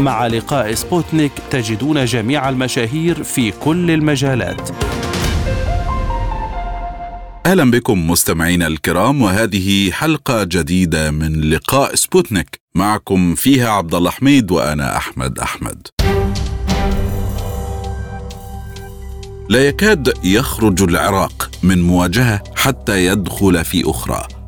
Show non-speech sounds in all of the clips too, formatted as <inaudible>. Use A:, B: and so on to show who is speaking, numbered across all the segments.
A: مع لقاء سبوتنيك تجدون جميع المشاهير في كل المجالات.
B: أهلا بكم مستمعينا الكرام وهذه حلقة جديدة من لقاء سبوتنيك معكم فيها عبد الله حميد وأنا أحمد أحمد. لا يكاد يخرج العراق من مواجهة حتى يدخل في أخرى.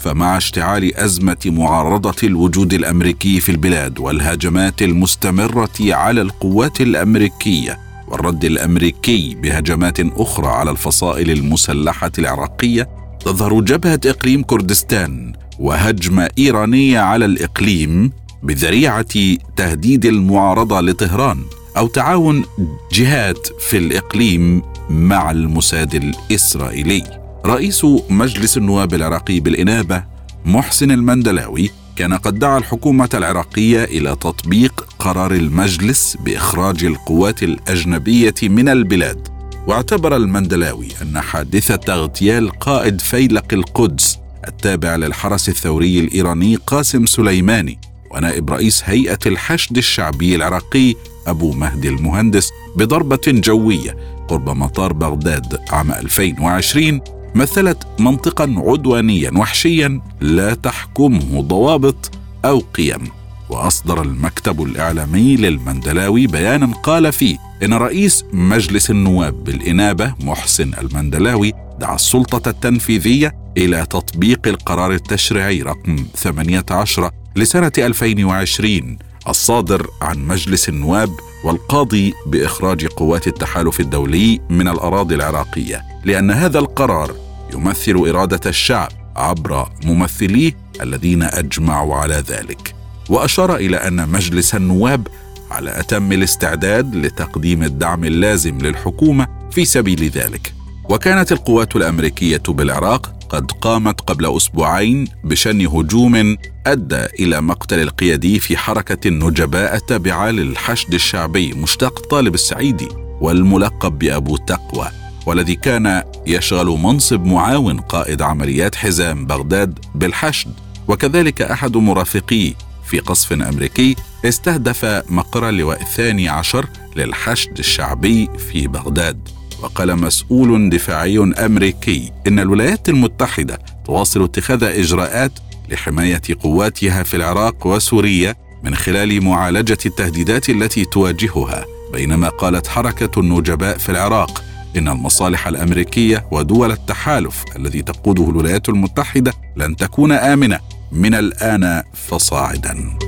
B: فمع اشتعال أزمة معارضة الوجود الأمريكي في البلاد والهجمات المستمرة على القوات الأمريكية والرد الأمريكي بهجمات أخرى على الفصائل المسلحة العراقية تظهر جبهة إقليم كردستان وهجمة إيرانية على الإقليم بذريعة تهديد المعارضة لطهران أو تعاون جهات في الإقليم مع المساد الإسرائيلي. رئيس مجلس النواب العراقي بالإنابة محسن المندلاوي كان قد دعا الحكومة العراقية إلى تطبيق قرار المجلس بإخراج القوات الأجنبية من البلاد. واعتبر المندلاوي أن حادثة اغتيال قائد فيلق القدس التابع للحرس الثوري الإيراني قاسم سليماني ونائب رئيس هيئة الحشد الشعبي العراقي أبو مهدي المهندس بضربة جوية قرب مطار بغداد عام 2020 مثلت منطقا عدوانيا وحشيا لا تحكمه ضوابط أو قيم. وأصدر المكتب الإعلامي للمندلاوي بيانا قال فيه إن رئيس مجلس النواب بالإنابة محسن المندلاوي دعا السلطة التنفيذية إلى تطبيق القرار التشريعي رقم 18 لسنة 2020 الصادر عن مجلس النواب والقاضي بإخراج قوات التحالف الدولي من الأراضي العراقية لأن هذا القرار يمثل إرادة الشعب عبر ممثليه الذين أجمعوا على ذلك. وأشار إلى أن مجلس النواب على أتم الاستعداد لتقديم الدعم اللازم للحكومة في سبيل ذلك. وكانت القوات الأمريكية بالعراق قد قامت قبل أسبوعين بشن هجوم أدى إلى مقتل القيادي في حركة النجباء التابعه للحشد الشعبي مشتاق طالب السعيدي والملقب بأبو تقوى والذي كان يشغل منصب معاون قائد عمليات حزام بغداد بالحشد. وكذلك أحد مرافقيه في قصف أمريكي استهدف مقر اللواء الثاني عشر للحشد الشعبي في بغداد. وقال مسؤول دفاعي أمريكي إن الولايات المتحدة تواصل اتخاذ إجراءات لحماية قواتها في العراق وسوريا من خلال معالجة التهديدات التي تواجهها بينما قالت حركة النجباء في العراق إن المصالح الأمريكية ودول التحالف الذي تقوده الولايات المتحدة لن تكون آمنة. من الآن فصاعدا.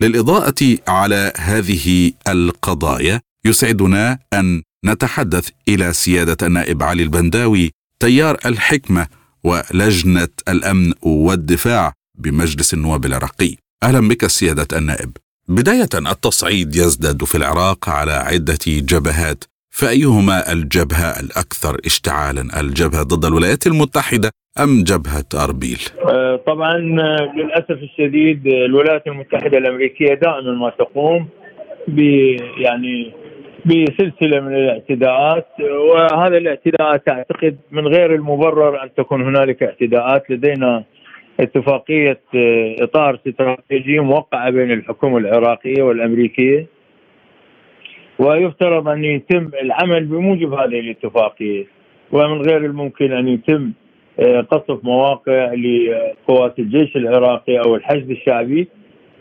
B: للإضاءة على هذه القضايا يسعدنا أن نتحدث إلى سيادة النائب علي البنداوي تيار الحكمة ولجنة الأمن والدفاع بمجلس النواب العراقي. أهلا بك سيادة النائب. بداية التصعيد يزداد في العراق على عدة جبهات فأيهما الجبهة الأكثر اشتعالا الجبهة ضد الولايات المتحدة أم جبهة أربيل
C: آه، طبعا للأسف الشديد الولايات المتحدة الأمريكية دائما ما تقوم ب يعني بسلسلة من الاعتداءات وهذا الاعتداءات أعتقد من غير المبرر أن تكون هنالك اعتداءات. لدينا اتفاقية إطار استراتيجي موقعة بين الحكومة العراقية والأمريكية. ويفترض أن يتم العمل بموجب هذه الاتفاقية. ومن غير الممكن أن يتم آه، قصف مواقع لقوات الجيش العراقي أو الحشد الشعبي.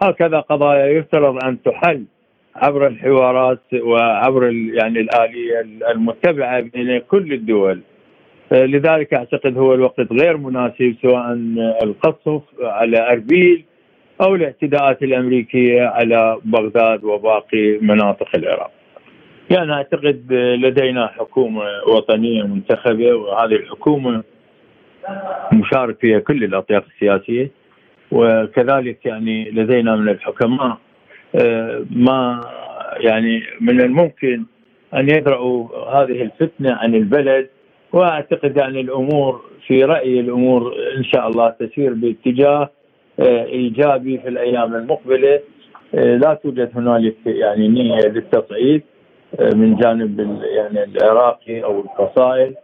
C: هكذا قضايا يفترض أن تحل عبر الحوارات وعبر يعني الآلية المتبعة بين كل الدول آه، لذلك أعتقد هو الوقت غير مناسب سواء القصف على أربيل أو الاعتداءات الأمريكية على بغداد وباقي مناطق العراق. يعني أعتقد لدينا حكومة وطنية منتخبة وهذه الحكومة مشارك فيها كل الأطياف السياسية وكذلك يعني لدينا من الحكماء ما يعني من الممكن أن يدرأوا هذه الفتنة عن البلد وأعتقد يعني الأمور في رأيي الأمور إن شاء الله تسير باتجاه آه، إيجابي في الأيام المقبلة. آه، لا توجد هنالك يعني نية للتصعيد آه، من جانب يعني العراقي أو الفصائل.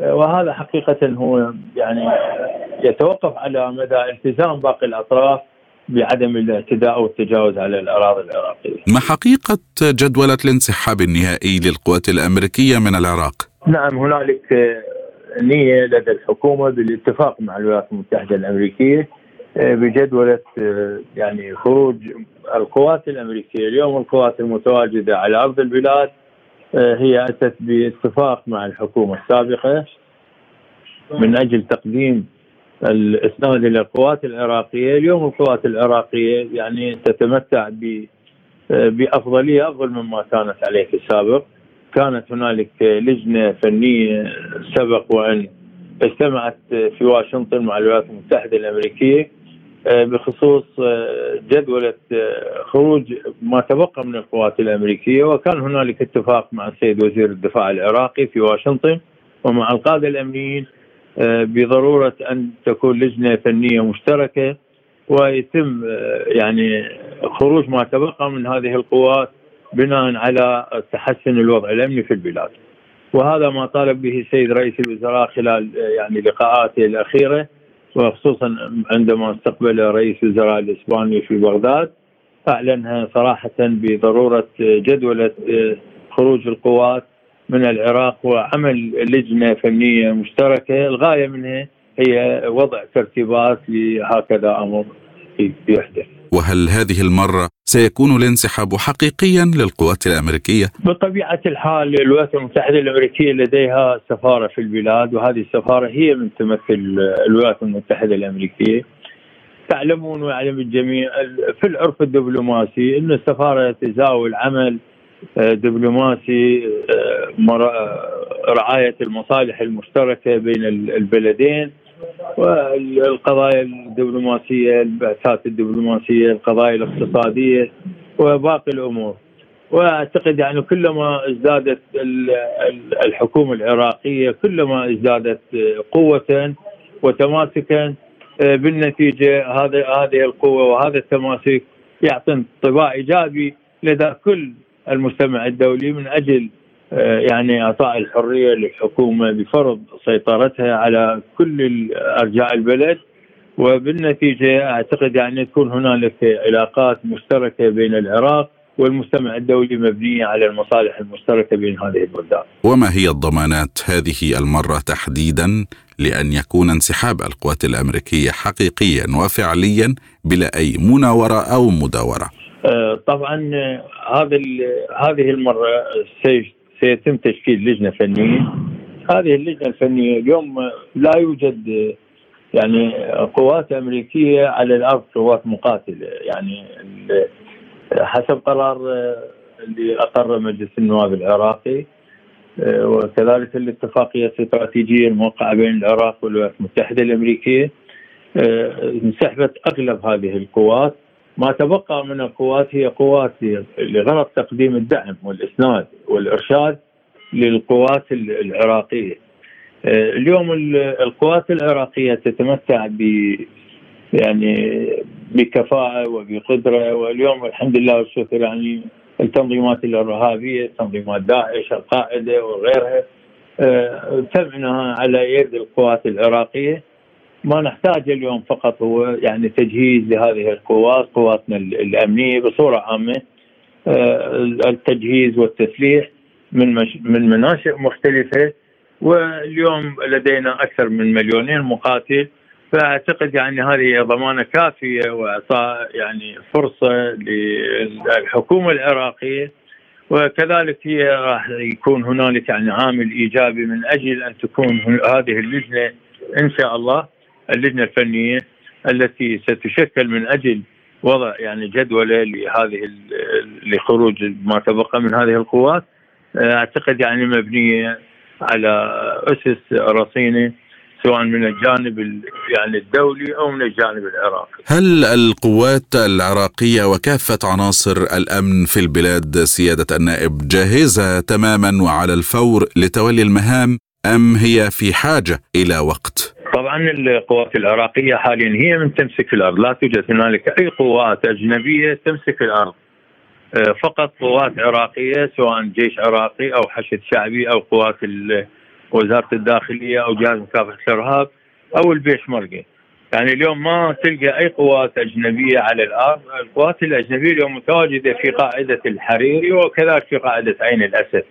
C: وهذا حقيقة هو يعني يتوقف على مدى التزام باقي الأطراف. بعدم الاعتداء أو التجاوز على الأراضي العراقية.
B: ما حقيقة جدولة الانسحاب النهائي للقوات الأمريكية من العراق؟
C: نعم هنالك نية لدى الحكومة بالاتفاق مع الولايات المتحدة الأمريكية آه، بجدولة آه، يعني خروج القوات الأمريكية اليوم القوات المتواجدة على أرض البلاد آه، هي أتت باتفاق مع الحكومة السابقة من أجل تقديم الإسناد إلى القوات العراقية اليوم القوات العراقية يعني تتمتع بأفضلية أفضل مما كانت عليه في السابق. كانت هنالك لجنة فنية سبق وأن اجتمعت في واشنطن مع الولايات المتحدة الأمريكية آه، بخصوص آه، جدولة آه، خروج ما تبقى من القوات الأمريكية. وكان هنالك اتفاق مع السيد وزير الدفاع العراقي في واشنطن ومع القادة الأمنيين بضرورة أن تكون لجنة فنية مشتركة ويتم يعني خروج ما تبقى من هذه القوات بناء على تحسن الوضع الأمني في البلاد. وهذا ما طالب به السيد رئيس الوزراء خلال يعني لقاءاته الأخيرة وخصوصا عندما استقبل رئيس الوزراء الإسباني في بغداد. أعلنها صراحة بضرورة جدولة خروج القوات من العراق وعمل لجنة فنية مشتركة الغاية منها هي وضع ترتيبات لهكذا أمر يحدث.
B: وهل هذه المرة سيكون الانسحاب حقيقيا للقوات الأمريكية؟
C: بطبيعة الحال الولايات المتحدة الأمريكية لديها سفارة في البلاد وهذه السفارة هي من تمثل الولايات المتحدة الأمريكية تعلمون ويعلم الجميع في العرف الدبلوماسي أن السفارة تزاول عمل دبلوماسي آه، آه، رعاية المصالح المشتركة بين البلدين والقضايا الدبلوماسية البعثات الدبلوماسية القضايا الاقتصادية وباقي الأمور. وأعتقد يعني كلما ازدادت الحكومة العراقية كلما ازدادت قوة وتماسكا بالنتيجة هذه هذه القوة وهذا التماسك يعطي انطباع إيجابي لدى كل المجتمع الدولي من أجل آه، يعني إعطاء الحرية للحكومة بفرض سيطرتها على كل أرجاء البلد وبالنتيجة أعتقد يعني تكون هنالك علاقات مشتركة بين العراق والمجتمع الدولي مبنية على المصالح المشتركة بين هذه البلدان.
B: وما هي الضمانات هذه المرة تحديدا لأن يكون انسحاب القوات الأمريكية حقيقيا وفعليا بلا أي مناورة أو مداورة؟
C: آه، طبعا هذه هذه المرة سيتم تشكيل لجنة فنية. هذه اللجنة الفنية اليوم لا يوجد يعني قوات أمريكية على الأرض قوات مقاتلة. يعني حسب قرار اللي أقر مجلس النواب العراقي وكذلك الاتفاقية الاستراتيجية الموقعة بين العراق والولايات المتحدة الأمريكية انسحبت أغلب هذه القوات. ما تبقى من القوات هي قوات لغرض تقديم الدعم والإسناد والإرشاد للقوات العراقية. آه، اليوم القوات العراقية تتمتع ب يعني بكفاءة وبقدرة واليوم الحمد لله والشكر يعني التنظيمات الإرهابية تنظيمات داعش القاعدة وغيرها آه، تبنى على يد القوات العراقية ما نحتاج اليوم فقط هو يعني تجهيز لهذه القوات قواتنا الأمنية بصورة عامة آه، التجهيز والتسليح من من مناشئ مختلفة واليوم لدينا أكثر من مليونين مقاتل. فأعتقد يعني هذه ضمانة كافية وإعطاء يعني فرصة للحكومة العراقية. وكذلك هي راح يكون هنالك يعني عامل إيجابي من أجل أن تكون هذه اللجنة إن شاء الله. اللجنة الفنية التي ستشكل من أجل وضع يعني جدوله لهذه لخروج ما تبقى من هذه القوات أعتقد يعني مبنية على أسس رصينة سواء من الجانب يعني الدولي أو من الجانب العراقي.
B: هل القوات العراقية وكافة عناصر الأمن في البلاد سيادة النائب جاهزة تماما وعلى الفور لتولي المهام أم هي في حاجة إلى وقت؟
C: طبعا القوات العراقية حاليا هي من تمسك الأرض، لا توجد هنالك أي قوات أجنبية تمسك الأرض. آه، فقط قوات عراقية سواء جيش عراقي أو حشد شعبي أو قوات وزارة الداخلية أو جهاز مكافحة الإرهاب أو البيشمركه. يعني اليوم ما تلقى أي قوات أجنبية على الأرض، القوات الأجنبية اليوم متواجدة في قاعدة الحريري وكذلك في قاعدة عين الأسد.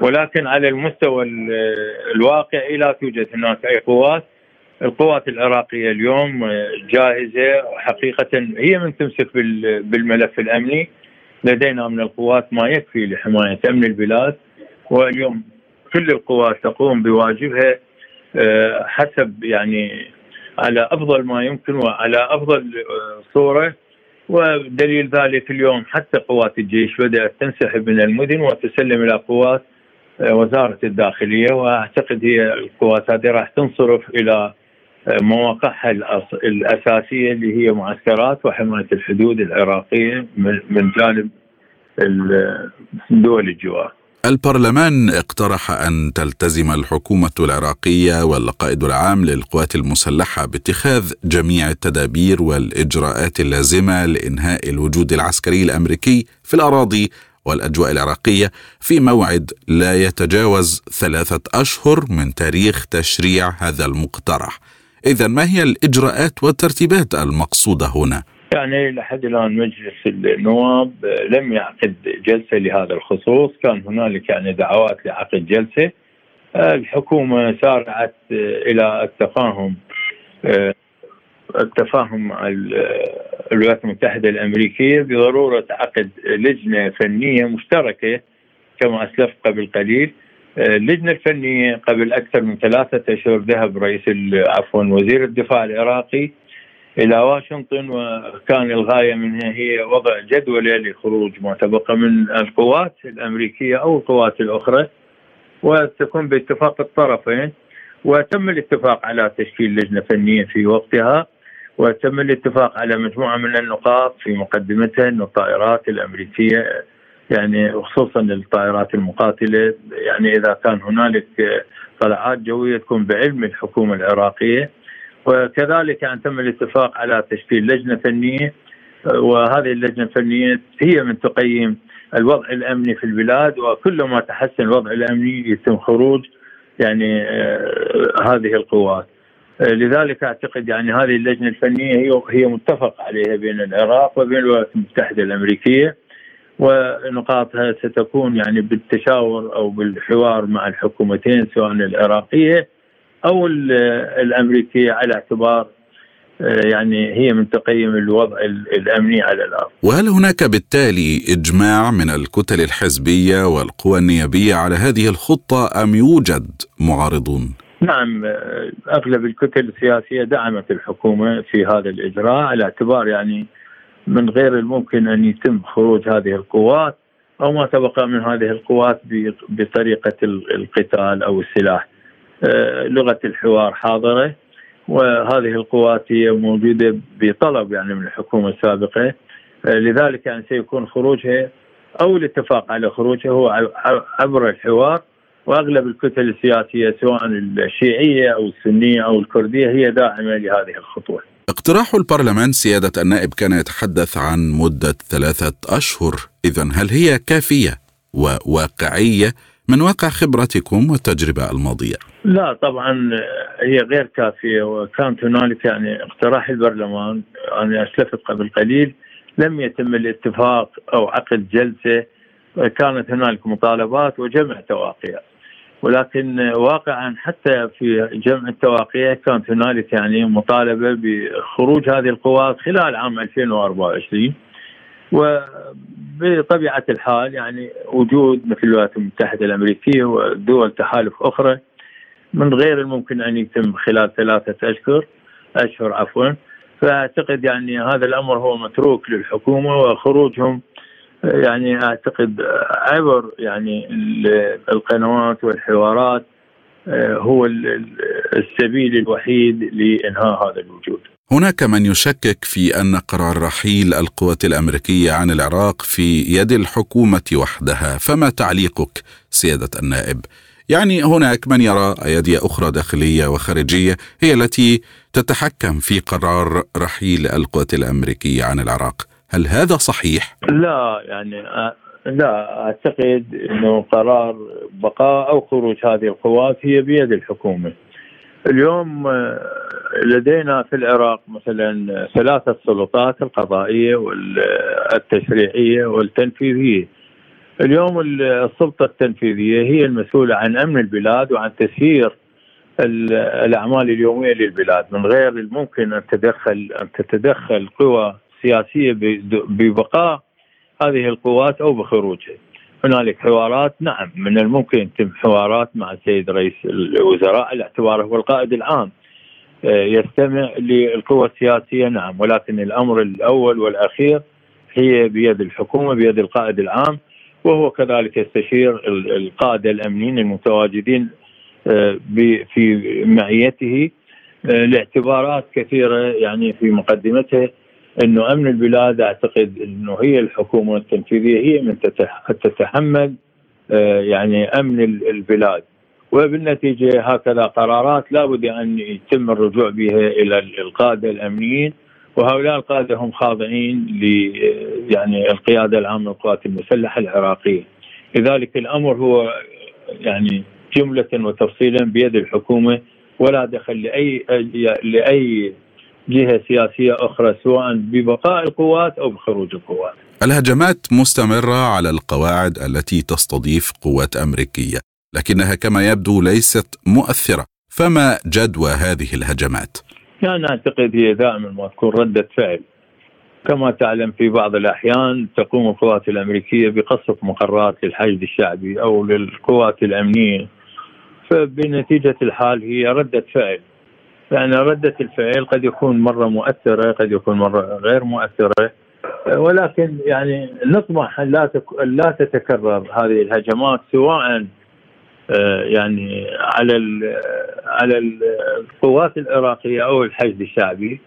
C: ولكن على المستوى الواقعي لا توجد هناك أي قوات القوات العراقية اليوم جاهزة وحقيقه هي من تمسك بالملف الأمني. لدينا من القوات ما يكفي لحماية أمن البلاد. واليوم كل القوات تقوم بواجبها آه، حسب يعني على أفضل ما يمكن وعلى أفضل آه، صورة. ودليل ذلك اليوم حتى قوات الجيش بدأت تنسحب من المدن وتسلم إلى قوات آه، وزارة الداخلية. وأعتقد هي القوات هذه راح تنصرف إلى مواقعها الأساسية اللي هي معسكرات وحماية الحدود العراقية من جانب دول الجوار.
B: البرلمان اقترح أن تلتزم الحكومة العراقية والقائد العام للقوات المسلحة باتخاذ جميع التدابير والإجراءات اللازمة لإنهاء الوجود العسكري الأمريكي في الأراضي والأجواء العراقية في موعد لا يتجاوز ثلاثة أشهر من تاريخ تشريع هذا المقترح. إذا ما هي الإجراءات والترتيبات المقصودة هنا؟
C: يعني لحد الآن مجلس النواب لم يعقد جلسة لهذا الخصوص، كان هنالك يعني دعوات لعقد جلسة. الحكومة سارعت إلى التفاهم التفاهم مع الولايات المتحدة الأمريكية بضرورة عقد لجنة فنية مشتركة كما أسلفت قبل قليل. اللجنة الفنية قبل أكثر من ثلاثة أشهر ذهب رئيس عفوا وزير الدفاع العراقي إلى واشنطن وكان الغاية منها هي وضع جدوله لخروج ما تبقى من القوات الأمريكية أو القوات الأخرى وتكون باتفاق الطرفين. وتم الاتفاق على تشكيل لجنة فنية في وقتها وتم الاتفاق على مجموعة من النقاط في مقدمتها ان الطائرات الأمريكية يعني خصوصا الطائرات المقاتلة يعني إذا كان هنالك طلعات جوية تكون بعلم الحكومة العراقية. وكذلك أن تم الاتفاق على تشكيل لجنة فنية. وهذه اللجنة الفنية هي من تقيم الوضع الأمني في البلاد وكل ما تحسن الوضع الأمني يتم خروج يعني آه، هذه القوات. لذلك أعتقد يعني هذه اللجنة الفنية هي متفق عليها بين العراق وبين الولايات المتحدة الأمريكية. ونقاطها ستكون يعني بالتشاور أو بالحوار مع الحكومتين سواء العراقية أو الأمريكية على اعتبار آه، يعني هي من تقييم الوضع الأمني على الأرض.
B: وهل هناك بالتالي إجماع من الكتل الحزبية والقوى النيابية على هذه الخطة أم يوجد معارضون؟
C: نعم آه، أغلب الكتل السياسية دعمت الحكومة في هذا الإجراء على اعتبار يعني من غير الممكن أن يتم خروج هذه القوات أو ما تبقى من هذه القوات بطريقة القتال أو السلاح. آه، لغة الحوار حاضرة وهذه القوات هي موجودة بطلب يعني من الحكومة السابقة آه، لذلك يعني سيكون خروجها أو الاتفاق على خروجها هو عبر الحوار وأغلب الكتل السياسية سواء الشيعية أو السنية أو الكردية هي داعمة لهذه الخطوة.
B: اقتراح البرلمان سيادة النائب كان يتحدث عن مدة ثلاثة أشهر، اذا هل هي كافية وواقعية من واقع خبرتكم والتجربة الماضية؟
C: لا طبعا هي غير كافية وكانت هنالك يعني اقتراح البرلمان أنا أسلفت قبل قليل لم يتم الاتفاق أو عقد جلسة كانت هنالك مطالبات وجمع تواقيع ولكن واقعا حتى في جمع التواقيع كانت هنالك يعني مطالبة بخروج هذه القوات خلال عام 2024 وبطبيعة الحال يعني وجود مثل الولايات المتحدة الأمريكية ودول تحالف أخرى من غير الممكن أن يتم خلال ثلاثة أشهر أشهر عفوا. فأعتقد يعني هذا الأمر هو متروك للحكومة وخروجهم يعني أعتقد عبر يعني القنوات والحوارات هو السبيل الوحيد لإنهاء هذا الوجود.
B: هناك من يشكك في أن قرار رحيل القوات الأمريكية عن العراق في يد الحكومة وحدها، فما تعليقك سيادة النائب؟ يعني هناك من يرى ايادي أخرى داخلية وخارجية هي التي تتحكم في قرار رحيل القوات الأمريكية عن العراق، هل هذا صحيح؟
C: لا يعني لا أعتقد إنه قرار بقاء أو خروج هذه القوات هي بيد الحكومة. اليوم آه، لدينا في العراق مثلا ثلاثة سلطات القضائية والتشريعية والتنفيذية اليوم السلطة التنفيذية هي المسؤولة عن أمن البلاد وعن تسيير الأعمال اليومية للبلاد من غير الممكن أن تتدخل أن تتدخل قوى سياسية ببقاء هذه القوات أو بخروجها. هنالك حوارات نعم من الممكن يتم حوارات مع السيد رئيس الوزراء على اعتباره هو القائد العام. آه، يستمع للقوى السياسية نعم ولكن الأمر الأول والأخير هي بيد الحكومة بيد القائد العام وهو كذلك يستشير القادة الأمنيين المتواجدين آه، في معيته آه، لاعتبارات كثيرة يعني في مقدمتها انه أمن البلاد أعتقد أنه هي الحكومة التنفيذية هي من تتحمل آه، يعني أمن البلاد. وبالنتيجة هكذا قرارات لابد أن يتم الرجوع بها إلى القادة الأمنيين وهؤلاء القادة هم خاضعين ل يعني القيادة العامة للقوات المسلحة العراقية. لذلك الأمر هو يعني جملة وتفصيلا بيد الحكومة ولا دخل لاي لأي جهة سياسية أخرى سواء ببقاء القوات أو بخروج القوات.
B: الهجمات مستمرة على القواعد التي تستضيف قوات أمريكية، لكنها كما يبدو ليست مؤثرة، فما جدوى هذه الهجمات؟
C: يعني أعتقد هي دائما ما تكون ردة فعل. كما تعلم في بعض الأحيان تقوم القوات الأمريكية بقصف مقرات للحشد الشعبي أو للقوات الأمنية فبنتيجة الحال هي ردة فعل يعني ردة الفعل قد يكون مرة مؤثرة قد يكون مرة غير مؤثرة. ولكن يعني نطمح أن لا لا تتكرر هذه الهجمات سواء آه، يعني على على القوات العراقية أو الحشد الشعبي.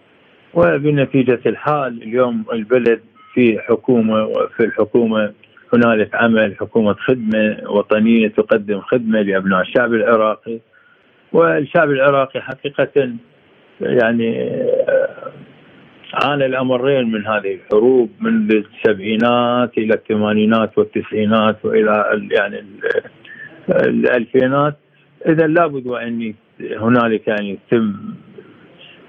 C: وبنتيجة الحال اليوم البلد في حكومة وفي الحكومة هنالك عمل حكومة خدمة وطنية تقدم خدمة لأبناء الشعب العراقي. والشعب العراقي حقيقة يعني آه، عانى الأمرين من هذه الحروب من السبعينات إلى الثمانينات والتسعينات وإلى يعني الألفينات. إذا لابد وأن هنالك يعني يتم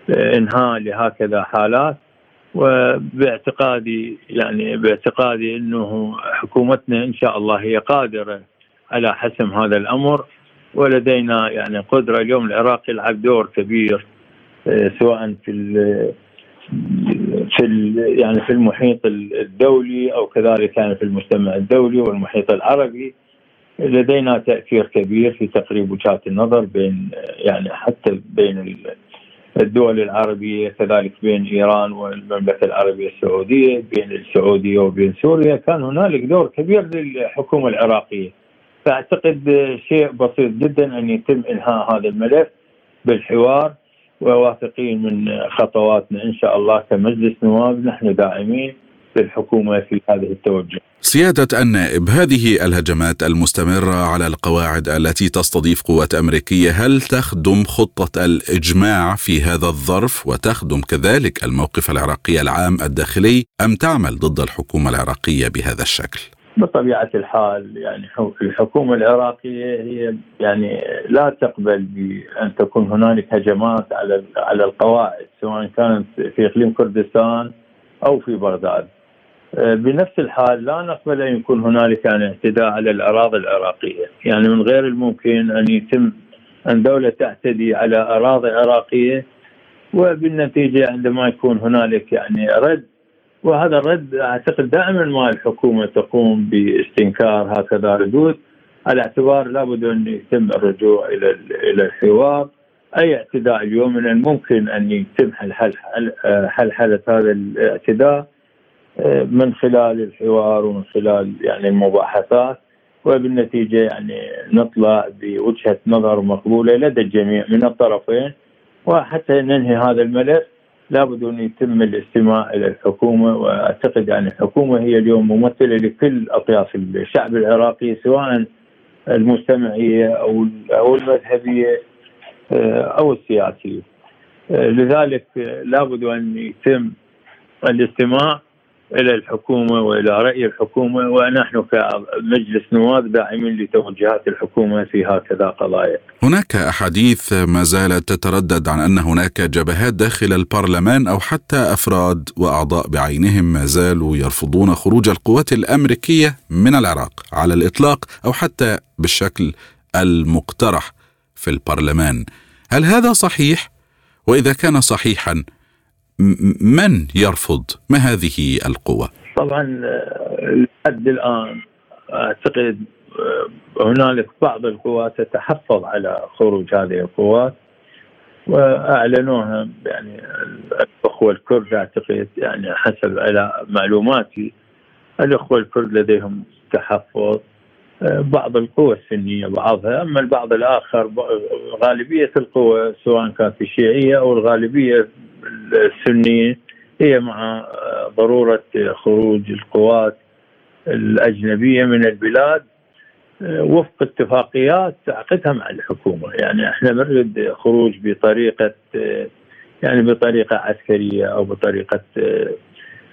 C: إنهاء لهكذا حالات. وباعتقادي يعني باعتقادي إنه حكومتنا إن شاء الله هي قادرة على حسم هذا الأمر. ولدينا يعني قدرة اليوم العراق يلعب دور كبير آه، سواء في في يعني في المحيط الدولي أو كذلك يعني في المجتمع الدولي والمحيط العربي. لدينا تأثير كبير في تقريب وجهات النظر بين يعني حتى بين الدول العربية كذلك بين إيران والمملكة العربية السعودية بين السعودية وبين سوريا. كان هنالك دور كبير للحكومة العراقية. فأعتقد شيء بسيط جدا أن يتم انهاء هذا الملف بالحوار وواثقين من خطواتنا إن شاء الله كمجلس نواب نحن داعمين للحكومة في هذه التوجه.
B: سيادة النائب هذه الهجمات المستمرة على القواعد التي تستضيف قوات أمريكية هل تخدم خطة الإجماع في هذا الظرف وتخدم كذلك الموقف العراقي العام الداخلي أم تعمل ضد الحكومة العراقية بهذا الشكل؟
C: بطبيعة الحال يعني الحكومة العراقية هي يعني لا تقبل بأن تكون هنالك هجمات على على القواعد سواء كانت في إقليم كردستان أو في بغداد. آه، بنفس الحال لا نقبل أن يكون هنالك يعني اعتداء على الأراضي العراقية، يعني من غير الممكن أن يتم أن دولة تعتدي على أراضي عراقية وبالنتيجة عندما يكون هنالك يعني رد وهذا الرد أعتقد دائما ما الحكومة تقوم باستنكار هكذا ردود. على اعتبار لابد أن يتم الرجوع إلى إلى الحوار. أي اعتداء اليوم من الممكن أن يتم حل حل حل هذا الاعتداء من خلال الحوار ومن خلال يعني المباحثات. وبالنتيجة يعني نطلع بوجهة نظر مقبولة لدى الجميع من الطرفين وحتى ننهي هذا الملف. لابد أن يتم الاستماع إلى الحكومة وأعتقد يعني الحكومة هي اليوم ممثلة لكل أطياف الشعب العراقي سواء المجتمعيه أو أو المذهبية آه، أو السياسية. آه، لذلك لابد أن يتم الاستماع إلى الحكومة وإلى رأي الحكومة ونحن كمجلس نواب داعمين لتوجهات الحكومة في هكذا قضايا.
B: هناك أحاديث ما زالت تتردد عن أن هناك جبهات داخل البرلمان أو حتى أفراد وأعضاء بعينهم ما زالوا يرفضون خروج القوات الأمريكية من العراق على الإطلاق أو حتى بالشكل المقترح في البرلمان. هل هذا صحيح؟ وإذا كان صحيحا من يرفض ما هذه القوة؟
C: طبعا آه، لحد الآن أعتقد آه، هنالك بعض القوات تتحفظ على خروج هذه القوات وأعلنوها يعني الاخوه الكرد أعتقد يعني حسب على معلوماتي الاخوه الكرد لديهم تحفظ آه، بعض القوى السنية بعضها أما البعض الآخر غالبية القوى سواء كانت الشيعية أو الغالبية السنية هي مع ضرورة خروج القوات الأجنبية من البلاد وفق اتفاقيات تعقدها مع الحكومة، يعني إحنا نريد خروج بطريقة يعني بطريقة عسكرية أو بطريقة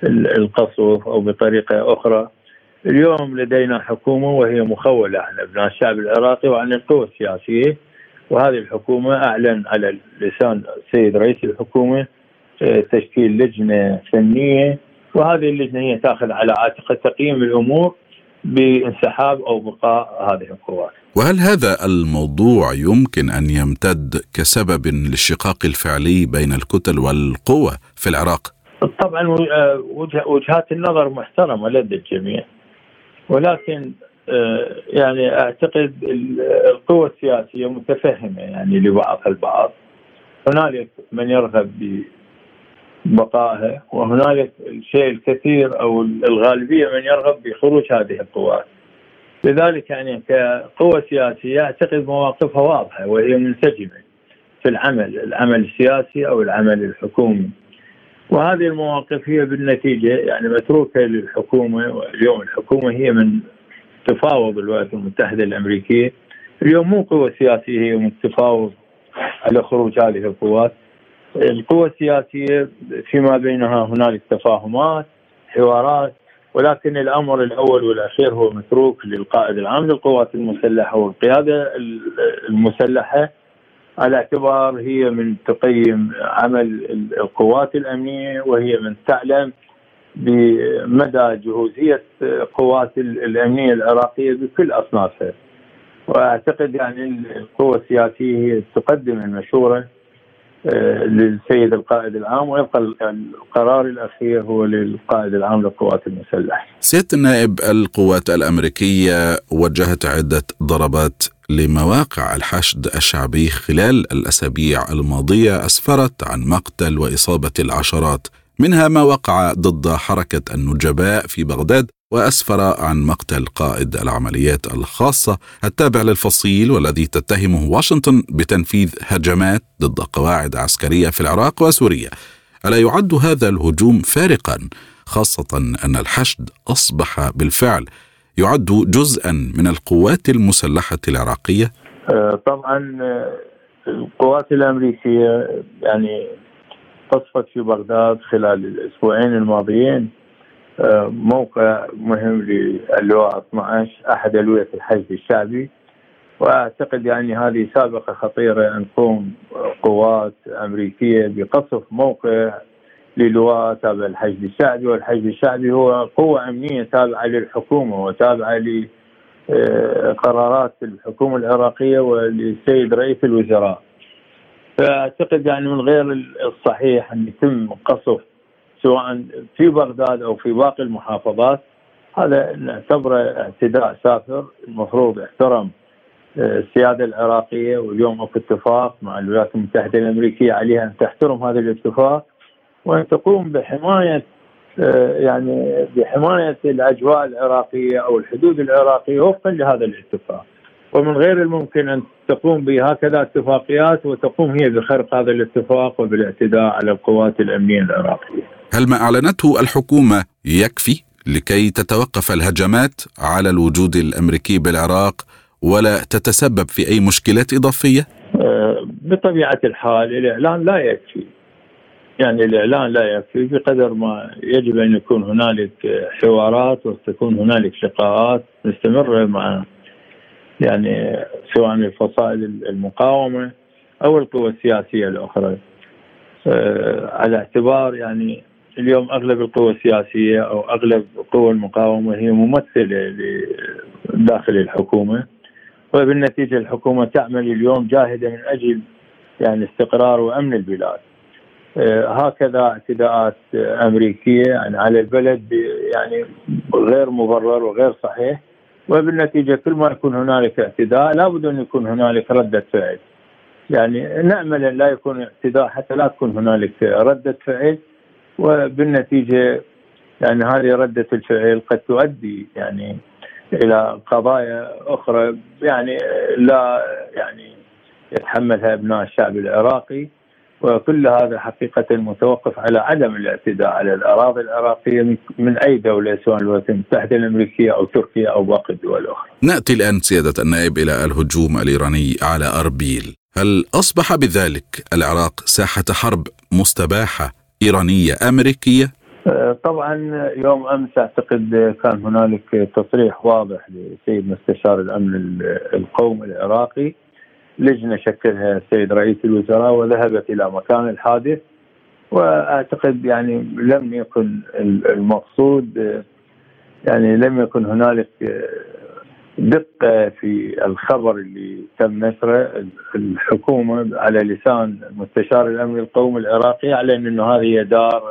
C: القصف أو بطريقة أخرى. اليوم لدينا حكومة وهي مخولة عن أبناء الشعب العراقي وعن القوى السياسية وهذه الحكومة أعلن على لسان السيد رئيس الحكومة تشكيل لجنة فنية وهذه اللجنة هي تاخذ على عاتقها تقييم الأمور بانسحاب أو بقاء هذه القوات.
B: وهل هذا الموضوع يمكن أن يمتد كسبب للشقاق الفعلي بين الكتل والقوى في العراق؟
C: طبعا وجهات النظر محترمة لدى الجميع ولكن آه، يعني أعتقد القوى السياسية متفهمة يعني لبعضها البعض هنالك من يرغب بقائها وهنالك الشيء الكثير أو الغالبية من يرغب بخروج هذه القوات. لذلك يعني كقوى سياسية أعتقد مواقفها واضحة وهي منسجمة في العمل، العمل السياسي أو العمل الحكومي. وهذه المواقف هي بالنتيجة يعني متروكة للحكومة واليوم الحكومة هي من تفاوض الولايات المتحدة الأمريكية اليوم مو قوة سياسية هي من تفاوض على خروج هذه القوات القوى السياسية فيما بينها هنالك تفاهمات حوارات ولكن الأمر الأول والأخير هو متروك للقائد العام للقوات المسلحة والقيادة المسلحة على اعتبار هي من تقيم عمل القوات الأمنية وهي من تعلم بمدى جهوزية قوات الأمنية العراقية بكل أصنافها. وأعتقد يعني القوى السياسية هي تقدم المشورة للسيد القائد العام ويبقى القرار الأخير هو للقائد العام للقوات المسلحة.
B: سياده النائب القوات الأمريكية وجهت عدة ضربات لمواقع الحشد الشعبي خلال الأسابيع الماضية أسفرت عن مقتل وإصابة العشرات منها ما وقع ضد حركة النجباء في بغداد وأسفر عن مقتل قائد العمليات الخاصة التابع للفصيل والذي تتهمه واشنطن بتنفيذ هجمات ضد قواعد عسكرية في العراق وسوريا. ألا يعد هذا الهجوم فارقا خاصة أن الحشد أصبح بالفعل يعد جزءا من القوات المسلحة العراقية؟
C: آه، طبعا آه، القوات الأمريكية يعني قصفت في بغداد خلال الأسبوعين الماضيين موقع مهم للواء 12 أحد ألوية الحشد الشعبي وأعتقد يعني هذه سابقة خطيرة أن تقوم قوات أمريكية بقصف موقع للواء تابع الحشد الشعبي والحشد الشعبي هو قوة أمنية تابعة للحكومة وتابعة لقرارات الحكومة العراقية وللسيد رئيس الوزراء. فأعتقد يعني من غير الصحيح أن يتم قصف سواء في بغداد أو في باقي المحافظات هذا نعتبره اعتداء سافر. المفروض احترم آه، السيادة العراقية واليوم اكو اتفاق مع الولايات المتحدة الأمريكية عليها أن تحترم هذا الاتفاق. وأن تقوم بحماية آه، يعني بحماية الأجواء العراقية أو الحدود العراقية وفقا لهذا الاتفاق. ومن غير الممكن أن تقوم بهكذا اتفاقيات وتقوم هي بخرق هذا الاتفاق وبالاعتداء على القوات الأمنية العراقية.
B: هل ما أعلنته الحكومة يكفي لكي تتوقف الهجمات على الوجود الأمريكي بالعراق ولا تتسبب في أي مشكلات إضافية؟
C: آه، بطبيعة الحال الإعلان لا يكفي. يعني الإعلان لا يكفي بقدر ما يجب أن يكون هنالك حوارات وتكون هنالك لقاءات مستمرة مع يعني سواء الفصائل المقاومة أو القوى السياسية الأخرى آه، على اعتبار يعني اليوم أغلب القوى السياسية أو أغلب قوى المقاومة هي ممثلة داخل الحكومة وبالنتيجة الحكومة تعمل اليوم جاهدة من أجل يعني استقرار وأمن البلاد. آه، هكذا اعتداءات أمريكية يعني على البلد يعني غير مبرر وغير صحيح وبالنتيجة كل ما يكون هنالك اعتداء لابد أن يكون هنالك ردة فعل. يعني نأمل أن لا يكون اعتداء حتى لا تكون هنالك ردة فعل وبالنتيجة يعني هذه ردة الفعل قد تؤدي يعني إلى قضايا أخرى يعني لا يعني يتحملها ابناء الشعب العراقي وكل هذا حقيقة متوقف على عدم الاعتداء على الأراضي العراقية من أي دولة سواء الولايات المتحدة الأمريكية أو تركيا أو باقي الدول الأخرى.
B: نأتي الآن سيادة النائب إلى الهجوم الإيراني على أربيل. هل أصبح بذلك العراق ساحة حرب مستباحة إيرانية أمريكية؟
C: أه، طبعا يوم أمس أعتقد كان هنالك تصريح واضح لسيد مستشار الأمن القومي العراقي لجنة شكلها السيد رئيس الوزراء وذهبت إلى مكان الحادث وأعتقد يعني لم يكن المقصود يعني لم يكن هنالك دقة في الخبر اللي تم نشره الحكومة على لسان مستشار الأمن القومي العراقي على إنه هذه دار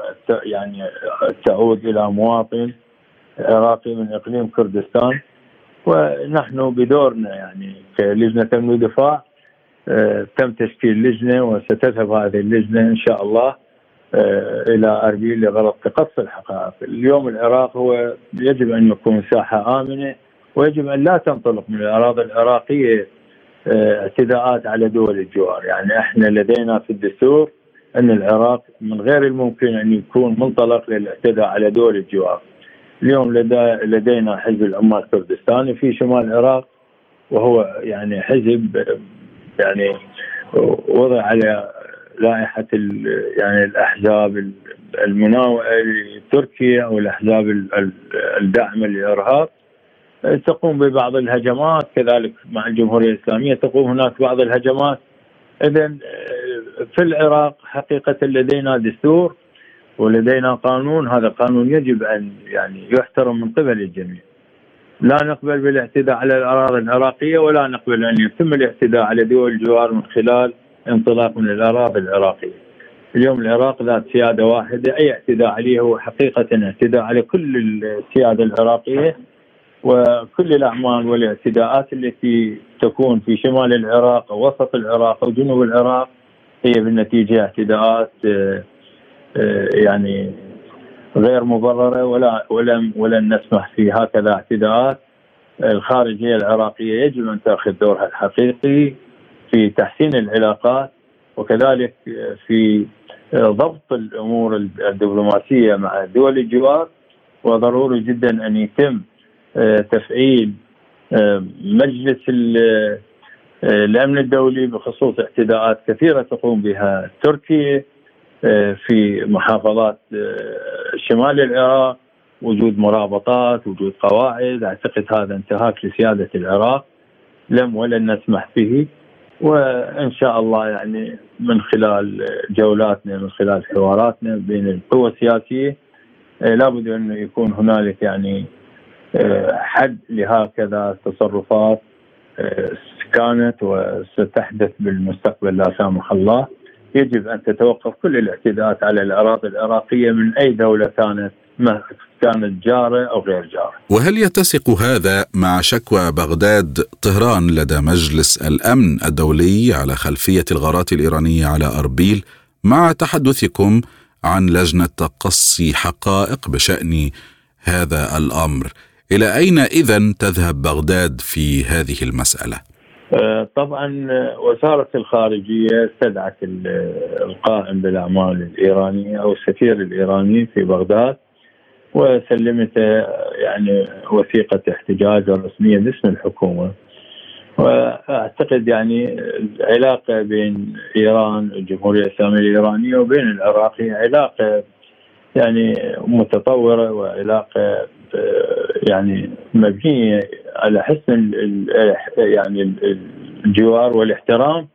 C: يعني تعود إلى مواطن عراقي من إقليم كردستان. ونحن بدورنا يعني كلجنة امن ودفاع آه، تم تشكيل لجنة وستذهب هذه اللجنة إن شاء الله آه، إلى أربيل لغرض تقصي الحقائق، اليوم العراق هو يجب أن يكون ساحة آمنة ويجب أن لا تنطلق من الأراضي العراقية آه، اعتداءات على دول الجوار، يعني إحنا لدينا في الدستور أن العراق من غير الممكن أن يكون منطلق للاعتداء على دول الجوار. اليوم لدينا حزب العمال الكردستاني في شمال العراق وهو يعني حزب يعني وضع على لائحة يعني الأحزاب المناوئة لتركيا أو الأحزاب الداعمة للإرهاب تقوم ببعض الهجمات كذلك مع الجمهورية الإسلامية تقوم هناك بعض الهجمات. اذا في العراق حقيقة لدينا دستور ولدينا قانون هذا القانون يجب أن يعني يحترم من قبل الجميع. لا نقبل بالاعتداء على الأراضي العراقية ولا نقبل أن يتم الاعتداء على دول الجوار من خلال انطلاق من الأراضي العراقية. اليوم العراق ذات سيادة واحدة، أي اعتداء عليه هو حقيقة اعتداء على كل السيادة العراقية. وكل الأعمال والاعتداءات التي تكون في شمال العراق أو وسط العراق أو جنوب العراق هي بالنتيجة اعتداءات آه، آه، يعني غير مبررة ولا ولم ولن نسمح في هكذا اعتداءات. الخارجية العراقية يجب أن تأخذ دورها الحقيقي في تحسين العلاقات وكذلك في ضبط الأمور الدبلوماسية مع دول الجوار وضروري جدا أن يتم تفعيل مجلس الأمن الدولي بخصوص اعتداءات كثيرة تقوم بها تركيا في محافظات شمال العراق وجود مرابطات وجود قواعد. أعتقد هذا انتهاك لسيادة العراق. لم ولن نسمح به. وإن شاء الله يعني من خلال جولاتنا من خلال حواراتنا بين القوى السياسية آه، لابد انه يكون هنالك يعني آه، حد لهكذا تصرفات آه، كانت وستحدث بالمستقبل لا سامح الله يجب أن تتوقف كل الاعتداءات على الأراضي العراقية من أي دولة كانت ما كانت جاره أو غير جاره.
B: وهل يتسق هذا مع شكوى بغداد طهران لدى مجلس الأمن الدولي على خلفية الغارات الإيرانية على أربيل مع تحدثكم عن لجنة تقصي حقائق بشأن هذا الأمر إلى أين اذا تذهب بغداد في هذه المسألة؟
C: آه، طبعا وزارة الخارجية استدعت القائم بالأعمال الإيرانية أو السفير الإيراني في بغداد وسلمته يعني وثيقة احتجاج رسميه باسم الحكومة. وأعتقد يعني العلاقة بين إيران الجمهورية الإسلامية الإيرانية وبين العراق هي علاقة يعني متطورة وعلاقة يعني مبنيه على حسن يعني الجوار والاحترام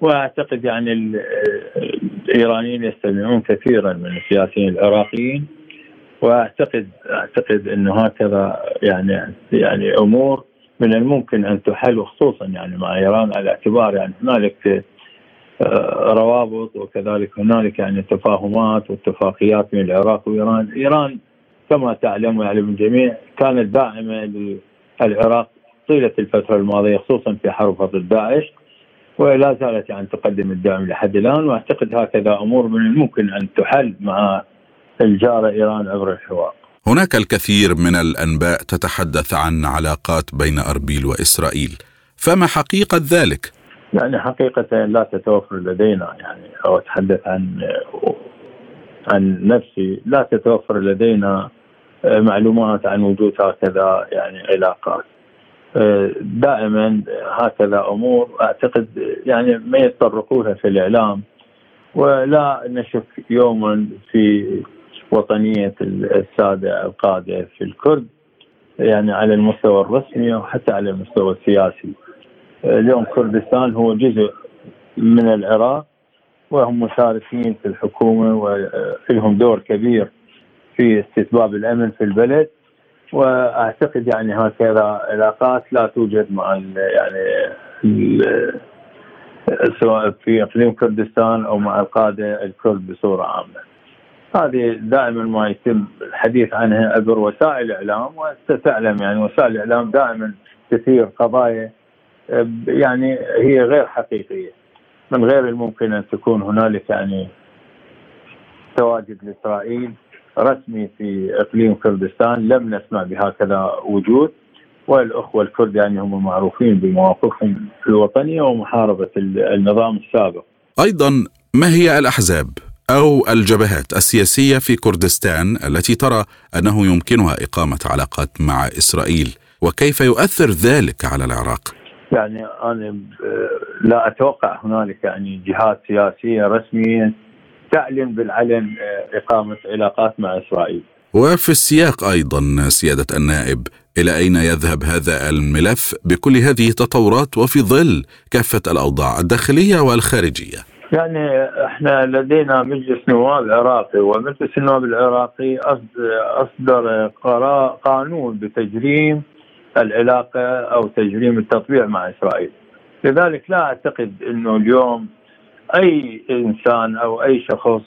C: وأعتقد يعني الإيرانيين يستمعون كثيرا من السياسيين العراقيين واعتقد أعتقد إنه هكذا يعني يعني أمور من الممكن أن تحل خصوصا يعني مع إيران على اعتبار يعني هنالك آه، روابط وكذلك هنالك يعني تفاهمات واتفاقيات بين العراق وإيران، إيران كما تعلم ويعلم الجميع كانت داعمة للعراق طيلة الفترة الماضية خصوصا في حرب ضد داعش ولا زالت يعني تقدم الدعم لحد الآن وأعتقد هكذا أمور من الممكن أن تحل مع الجاره إيران عبر الحوار.
B: هناك الكثير من الأنباء تتحدث عن علاقات بين أربيل وإسرائيل، فما حقيقة ذلك؟
C: يعني حقيقة لا تتوفر لدينا يعني أو أتحدث عن عن نفسي لا تتوفر لدينا معلومات عن وجود هكذا يعني علاقات. دائما هكذا أمور أعتقد يعني ما يتطرقونها في الإعلام ولا نشك يوما في وطنية السادة القادة في الكرد يعني على المستوى الرسمي وحتى على المستوى السياسي. اليوم كردستان هو جزء من العراق وهم مشاركين في الحكومة ولهم دور كبير في استتباب الأمن في البلد وأعتقد يعني هكذا علاقات لا توجد مع يعني سواء في إقليم كردستان أو مع القادة الكرد بصورة عامة. هذه دائما ما يتم الحديث عنها عبر وسائل الاعلام وانت تعلم يعني وسائل الاعلام دائما تثير قضايا يعني هي غير حقيقية من غير الممكن أن تكون هنالك يعني تواجد لإسرائيل رسمي في إقليم كردستان لم نسمع بهكذا وجود والأخوة الكرد يعني هم معروفين بمواقفهم الوطنية ومحاربة النظام السابق.
B: أيضا ما هي الأحزاب أو الجبهات السياسية في كردستان التي ترى أنه يمكنها إقامة علاقات مع إسرائيل وكيف يؤثر ذلك على العراق؟
C: يعني أنا لا أتوقع هنالك يعني جهات سياسية رسميه تعلن بالعلن إقامة علاقات مع إسرائيل.
B: وفي السياق أيضا سيادة النائب إلى أين يذهب هذا الملف بكل هذه التطورات وفي ظل كافة الأوضاع الداخلية والخارجية؟
C: يعني إحنا لدينا مجلس نواب عراقي ومجلس النواب العراقي أصدر قانون بتجريم العلاقة أو تجريم التطبيع مع إسرائيل. لذلك لا أعتقد إنه اليوم أي إنسان أو أي شخص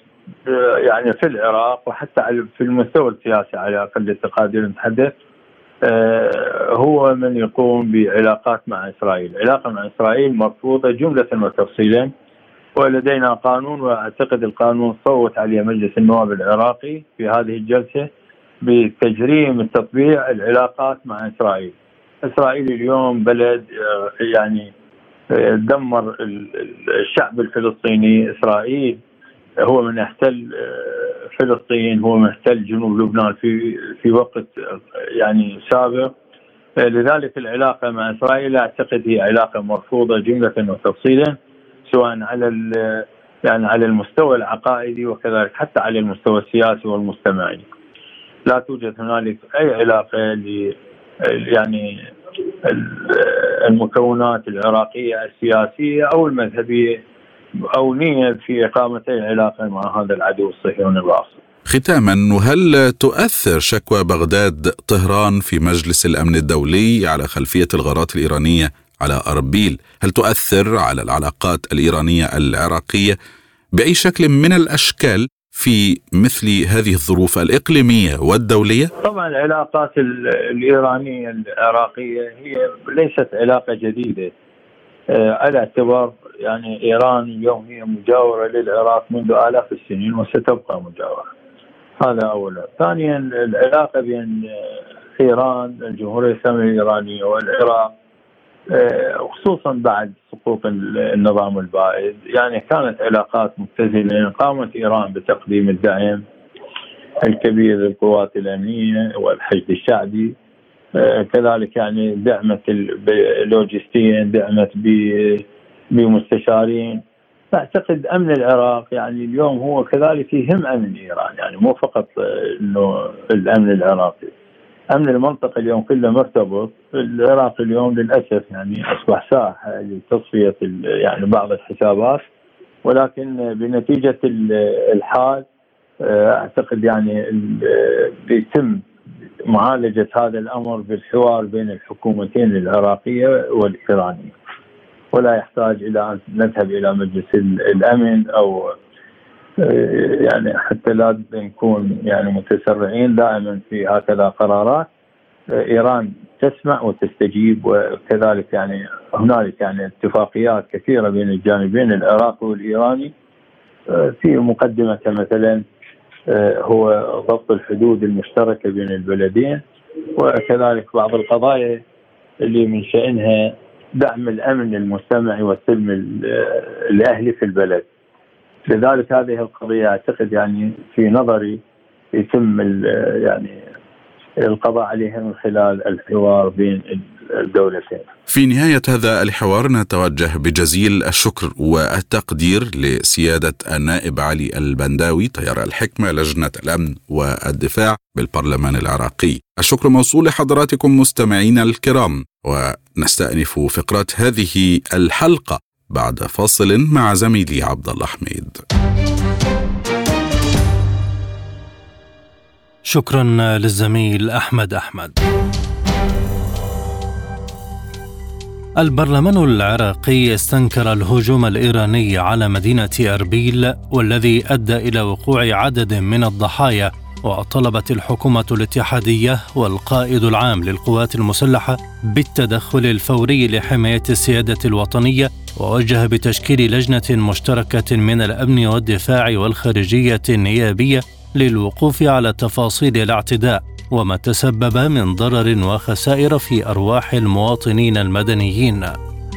C: يعني في العراق وحتى في المستوى السياسي على أقل التقادير نتحدث هو من يقوم بعلاقات مع إسرائيل، العلاقة مع إسرائيل مرفوضه جملة وتفصيلا ولدينا قانون وأعتقد القانون صوت عليه مجلس النواب العراقي في هذه الجلسة بتجريم التطبيع العلاقات مع إسرائيل. إسرائيل اليوم بلد يعني دمر الشعب الفلسطيني إسرائيل هو من أحتل فلسطين هو من أحتل جنوب لبنان في في وقت يعني سابق لذلك العلاقة مع إسرائيل أعتقد هي علاقة مرفوضة جملة وتفصيلا سواء على يعني على المستوى العقائدي وكذلك حتى على المستوى السياسي والمجتمعي. لا توجد هنالك أي علاقة ل يعني المكونات العراقية السياسية أو المذهبية أو نية في اقامه اي علاقه مع هذا العدو الصهيوني الراصد.
B: ختاما وهل تؤثر شكوى بغداد طهران في مجلس الأمن الدولي على خلفية الغارات الإيرانية على أربيل، هل تؤثر على العلاقات الإيرانية العراقية بأي شكل من الأشكال في مثل هذه الظروف الإقليمية والدولية؟
C: طبعا العلاقات الإيرانية العراقية هي ليست علاقة جديدة على اعتبار يعني إيران اليوم هي مجاورة للعراق منذ آلاف السنين وستبقى مجاورة. هذا اولا، ثانيا العلاقة بين إيران الجمهورية الإسلامية الإيرانية والعراق خصوصا بعد سقوط النظام البائد. يعني كانت علاقات متزنة. قامت إيران بتقديم الدعم الكبير للقوات الأمنية والحشد الشعبي. كذلك يعني دعمت لوجستيا دعمت بمستشارين. اعتقد أمن العراق يعني اليوم هو كذلك يهم أمن إيران. يعني مو فقط إنه الأمن العراقي. أمن المنطقة اليوم كله مرتبط العراق اليوم للأسف يعني أصبح ساحه لتصفية يعني بعض الحسابات ولكن بنتيجة الحال أعتقد يعني بيتم معالجة هذا الأمر بالحوار بين الحكومتين العراقية والإيرانية. ولا يحتاج إلى أن نذهب إلى مجلس الأمن أو يعني حتى لا نكون يعني متسرعين دائما في هكذا قرارات إيران تسمع وتستجيب وكذلك يعني هنالك يعني اتفاقيات كثيرة بين الجانبين العراقي والإيراني في مقدمة مثلا هو ضبط الحدود المشتركة بين البلدين وكذلك بعض القضايا اللي من شانها دعم الأمن المجتمعي والسلم الأهلي في البلد. لذلك هذه القضية أعتقد يعني في نظري يتم يعني القضاء عليها من خلال الحوار بين الدولتين.
B: في نهاية هذا الحوار نتوجه بجزيل الشكر والتقدير لسيادة النائب علي البنداوي طيار الحكمة لجنة الأمن والدفاع بالبرلمان العراقي الشكر موصول لحضراتكم مستمعينا الكرام ونستأنف فقرات هذه الحلقة بعد فاصل مع زميلي عبد الله حميد
A: شكرا للزميل أحمد أحمد. البرلمان العراقي استنكر الهجوم الإيراني على مدينة أربيل والذي أدى إلى وقوع عدد من الضحايا وطلبت الحكومة الاتحادية والقائد العام للقوات المسلحة بالتدخل الفوري لحماية السيادة الوطنية ووجه بتشكيل لجنة مشتركة من الأمن والدفاع والخارجية النيابية للوقوف على تفاصيل الاعتداء وما تسبب من ضرر وخسائر في أرواح المواطنين المدنيين.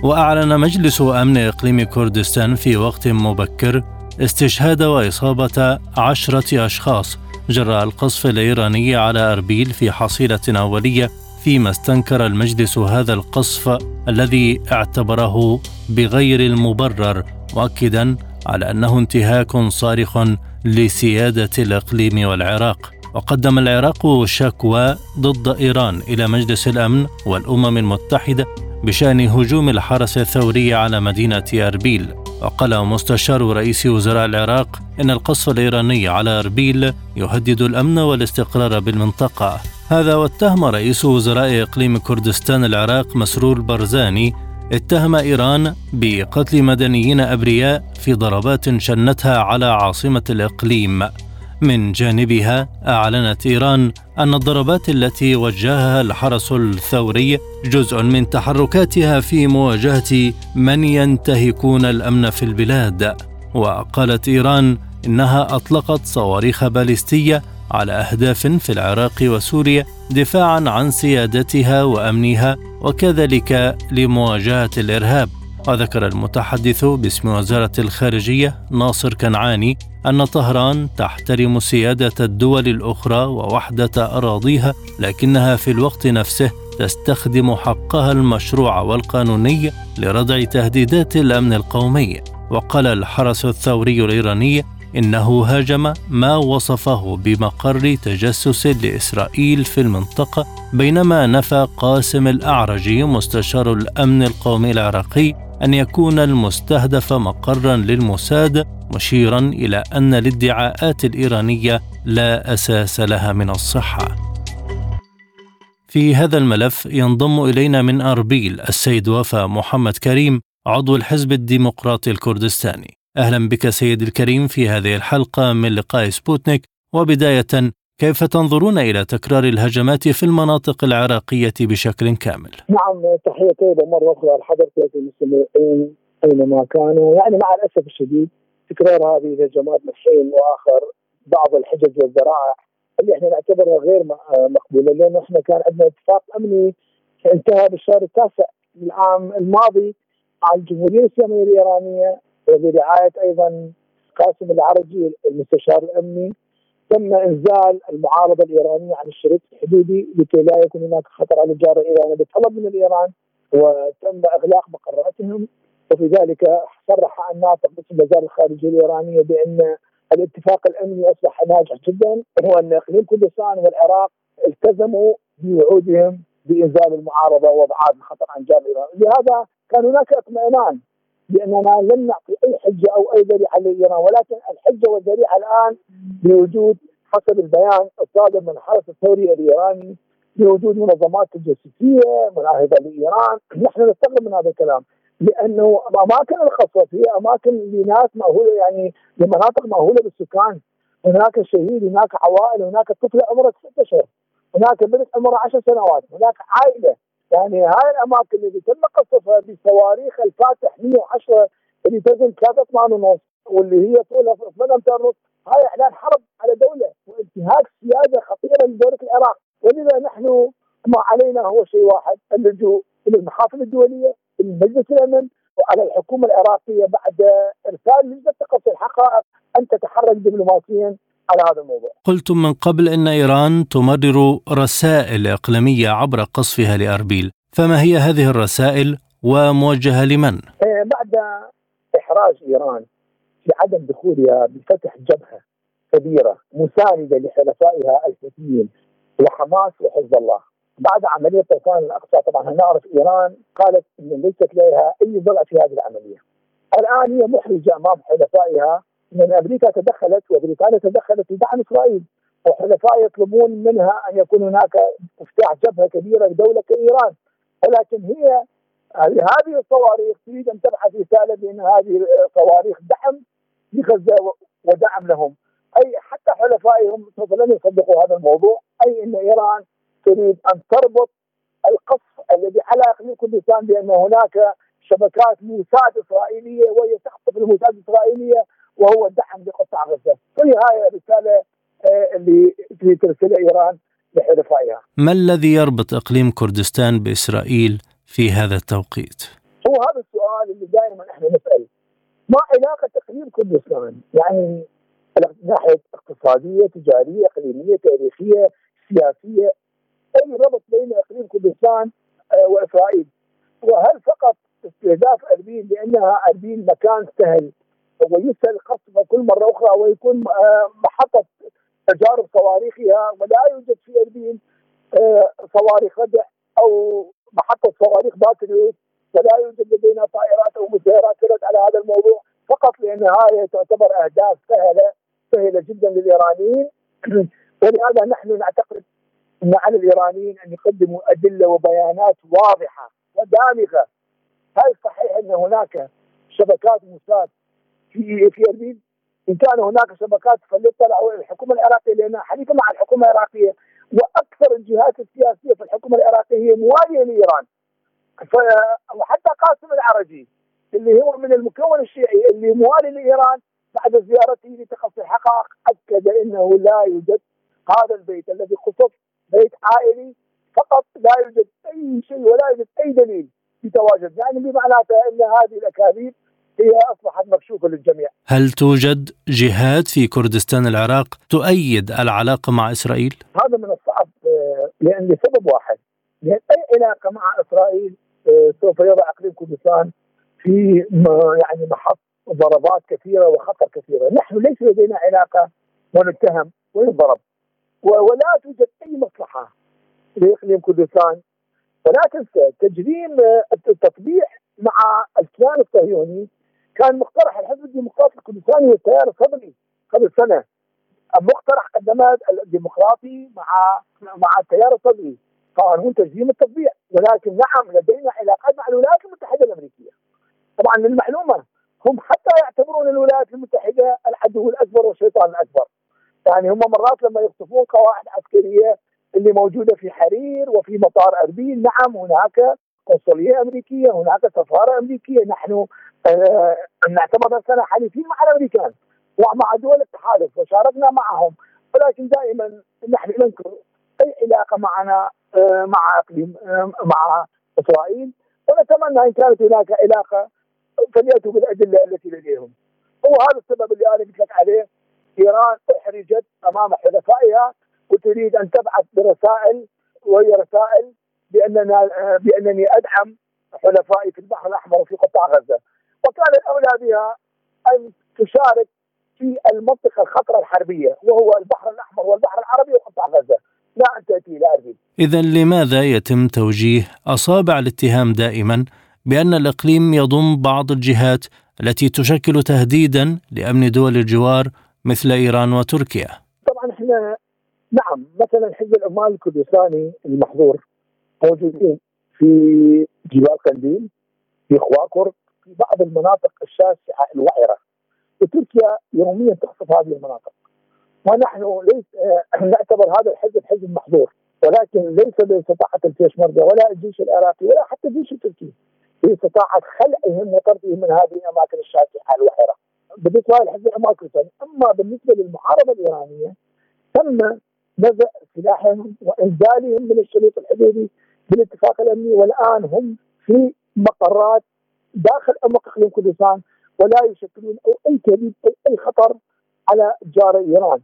A: وأعلن مجلس أمن إقليم كردستان في وقت مبكر استشهاد وإصابة عشرة أشخاص جراء القصف الإيراني على أربيل في حصيلة أولية فيما استنكر المجلس هذا القصف الذي اعتبره بغير المبرر مؤكدا على أنه انتهاك صارخ لسيادة الإقليم والعراق. وقدم العراق شكوى ضد إيران إلى مجلس الأمن والأمم المتحدة بشأن هجوم الحرس الثوري على مدينة أربيل. وقال مستشار رئيس وزراء العراق إن القصف الإيراني على أربيل يهدد الأمن والاستقرار بالمنطقة. هذا واتهم رئيس وزراء إقليم كردستان العراق مسرور برزاني اتهم إيران بقتل مدنيين أبرياء في ضربات شنتها على عاصمة الإقليم. من جانبها أعلنت إيران أن الضربات التي وجهها الحرس الثوري جزء من تحركاتها في مواجهة من ينتهكون الأمن في البلاد. وقالت إيران إنها أطلقت صواريخ باليستية على أهداف في العراق وسوريا دفاعا عن سيادتها وأمنها وكذلك لمواجهة الإرهاب. وذكر المتحدث باسم وزارة الخارجية ناصر كنعاني أن طهران تحترم سيادة الدول الأخرى ووحدة أراضيها لكنها في الوقت نفسه تستخدم حقها المشروع والقانوني لردع تهديدات الأمن القومي. وقال الحرس الثوري الإيراني إنه هاجم ما وصفه بمقر تجسس لإسرائيل في المنطقة بينما نفى قاسم الأعرجي مستشار الأمن القومي العراقي أن يكون المستهدف مقرا للموساد مشيرا إلى أن الادعاءات الإيرانية لا أساس لها من الصحة. في هذا الملف ينضم إلينا من أربيل السيد وفا محمد كريم عضو الحزب الديمقراطي الكردستاني. أهلا بك سيد الكريم في هذه الحلقة من لقاء سبوتنيك وبداية كيف تنظرون إلى تكرار الهجمات في المناطق العراقية بشكل كامل؟
D: نعم تحية طيبة مرة أخرى لحضرتك المستمعين أينما كانوا. يعني مع الأسف الشديد تكرار هذه الهجمات من حين وآخر بعض الحجج والذرائع اللي إحنا نعتبرها غير مقبولة. لأن إحنا كان عندنا اتفاق أمني انتهى بالشهر التاسع العام الماضي مع الجمهورية الإسلامية الإيرانية وبرعاية أيضا قاسم العرجي المستشار الأمني. تم إنزال المعارضة الإيرانية عن الشريط الحدودي لكي لا يكون هناك خطر على الجار الإيراني بطلب من الإيران وتم إغلاق مقراتهم. وفي ذلك صرح الناطق باسم وزاره الخارجية الإيرانية بأن الاتفاق الأمني أصبح ناجح جدا. وان إقليم كردستان والعراق التزموا بوعودهم بإنزال المعارضة وابعاد الخطر عن جار ايران، لهذا كان هناك اطمئنان باننا لن نعطي أي حجة أو أي ذريعة لايران ولكن الحجة والذريعة الآن بوجود حسب البيان الصادر من الحرس الثوري الإيراني بوجود منظمات تجسسيه مناهضة لإيران، نحن نستغرب من هذا الكلام لأنه الاماكن الخاصه هي أماكن لناس مأهولة يعني لمناطق مأهولة بالسكان، هناك شهيد، هناك عوائل، هناك طفل عمره ست اشهر، هناك بنت عمرها عشر سنوات، هناك عائلة يعني هاي الأماكن اللي تم قصفها بصواريخ الفاتح 110 اللي تزن 3 8 ونص واللي هي طولها 8 امتار ونص هاي إعلان حرب على دولة وانتهاك سيادة خطيرة لدوله العراق. ولذا نحن ما علينا هو شيء واحد اللجوء إلى المحافل الدولية إلى مجلس الأمن وعلى الحكومة العراقية بعد إرسال لجنة تقصي الحقائق أن تتحرك دبلوماسيا على هذا الموضوع.
A: قلتم من قبل إن إيران تمرر رسائل إقليمية عبر قصفها لأربيل، فما هي هذه الرسائل وموجهة لمن؟
D: إيه، بعد إحراج إيران في عدم دخولها بفتح جبهة كبيرة مساندة لحلفائها الحوثيين وحماس وحزب الله. بعد عملية طوفان الأقصى طبعا نعرف إيران قالت إن ليست لها أي ضلع في هذه العملية. الآن هي محرجة أمام حلفائها من أمريكا تدخلت وبريطانيا تدخلت لدعم إسرائيل. وحلفاء يطلبون منها أن يكون هناك افتتاح جبهة كبيرة لدولة كإيران. ولكن هي هذه الصواريخ تريد أن تبعث رساله بأن هذه الصواريخ دعم لغزة ودعم لهم. أي حتى حلفائهم سوف لن يصدقوا هذا الموضوع. أي إن إيران تريد أن تربط القصف الذي على اقليم كردستان بأن هناك شبكات موساد إسرائيلية وهي تخطف الموساد الإسرائيلية. وهو الدعم لقطاع غزة، فهي هاي الرساله آه، اللي ترسلها إيران لحلفائها.
A: ما الذي يربط إقليم كردستان بإسرائيل في هذا التوقيت؟
D: هو هذا السؤال اللي دائما إحنا نسأل ما علاقة إقليم كردستان؟ يعني ناحية اقتصادية، تجارية، إقليمية، تاريخية، سياسية، أي ربط بين إقليم كردستان آه، وإسرائيل؟ وهل فقط استهداف اربيل لأنها اربيل مكان سهل ويسهل قصفها كل مرة أخرى ويكون آه، محطة تجارب صواريخها ولا يوجد في اربيل آه، صواريخ ردع أو محطة صواريخ باتريوس ولا يوجد لدينا طائرات أو مسيرات ترد على هذا الموضوع. فقط لأن هاي تعتبر أهداف سهلة سهلة جدا للإيرانيين. <clears throat> ولهذا نحن نعتقد إن على الإيرانيين أن يقدموا أدلة وبيانات واضحة ودامغة. هل صحيح أن هناك شبكات موساد في في اربيل إن كان هناك شبكات فليطلعوا الحكومة العراقية لانها حليفة مع الحكومة العراقية وأكثر الجهات السياسية في الحكومة العراقية هي مواليه لإيران. وحتى قاسم العرجي اللي هو من المكون الشيعي اللي موالي لإيران بعد زيارته لتقصي الحقائق أكد إنه لا يوجد هذا البيت الذي خصص بيت عائلي فقط لا يوجد أي شيء ولا يوجد أي دليل بتواجد يعني بمعناته أن هذه الأكاذيب هي أصبحت مكشوفة للجميع.
A: هل توجد جهات في كردستان العراق تؤيد العلاقة مع إسرائيل؟
D: هذا من الصعب آه، لأن لسبب واحد لأن أي علاقة مع إسرائيل آه، سوف يضع أقليم كردستان في يعني محط ضربات كثيرة وخطر كثيرة، نحن ليس لدينا علاقة ونتهم وينضرب ولا توجد أي مصلحة لإقليم كردستان ولا تنسى تجريم آه، التطبيع مع الكيان الصهيوني كان مقترح الحزب الديمقراطي الكردستاني والتيار الصدري قبل سنة. مقترح قدمت الديمقراطي مع مع التيار الصدري. قانون تجريم التطبيع. ولكن نعم لدينا علاقات مع الولايات المتحدة الأمريكية. طبعا للمعلومة هم حتى يعتبرون الولايات المتحدة العدو الأكبر والشيطان الأكبر. يعني هم مرات لما يخطفون قواعد عسكرية اللي موجودة في حرير وفي مطار أربيل نعم هناك قنصليه أمريكية هناك سفارة أمريكية نحن آه نعتبر نفسنا حليفين مع الأمريكان ومع دول التحالف وشاركنا معهم. ولكن دائما نحن ننكر أي علاقة معنا آه مع أقليم آه مع إسرائيل. ونتمنى إن كانت هناك علاقة فليأتوا بالأدلة التي لديهم. هو هذا السبب اللي أنا قلت لك عليه. إيران أحرجت أمام حلفائها وتريد أن تبعث برسائل وهي رسائل بأننا بأنني ادعم حلفائي في البحر الأحمر وفي قطاع غزة وكان الأولى بها أن تشارك في المنطقة الخطرة الحربية وهو البحر الأحمر والبحر العربي وقطاع غزة لا ان تاتي إلى اربيل.
A: اذا لماذا يتم توجيه أصابع الاتهام دائما بأن الإقليم يضم بعض الجهات التي تشكل تهديدا لأمن دول الجوار مثل إيران وتركيا؟
D: طبعا إحنا نعم مثلا حزب العمال الكردستاني المحظور موجودين في جبال قنديل في خواكر في بعض المناطق الشاسعة الوعرة. وتركيا يوميا تقصف هذه المناطق. ونحن ليس نعتبر هذا الحزب حزب محظور. ولكن ليس باستطاعة البيشمركه ولا الجيش العراقي ولا حتى الجيش التركي باستطاعة خلعهم وطردهم من هذه الأماكن الشاسعة الوعرة. بالنسبة للحزب الكردستاني أما بالنسبة للمعارضة الإيرانية تم نزع سلاحهم وإنزالهم من الشريط الحدودي بالاتفاق الأمني والآن هم في مقرات داخل امق أقليم كردستان ولا يشكلون أي تهديد أو أي خطر على جار إيران.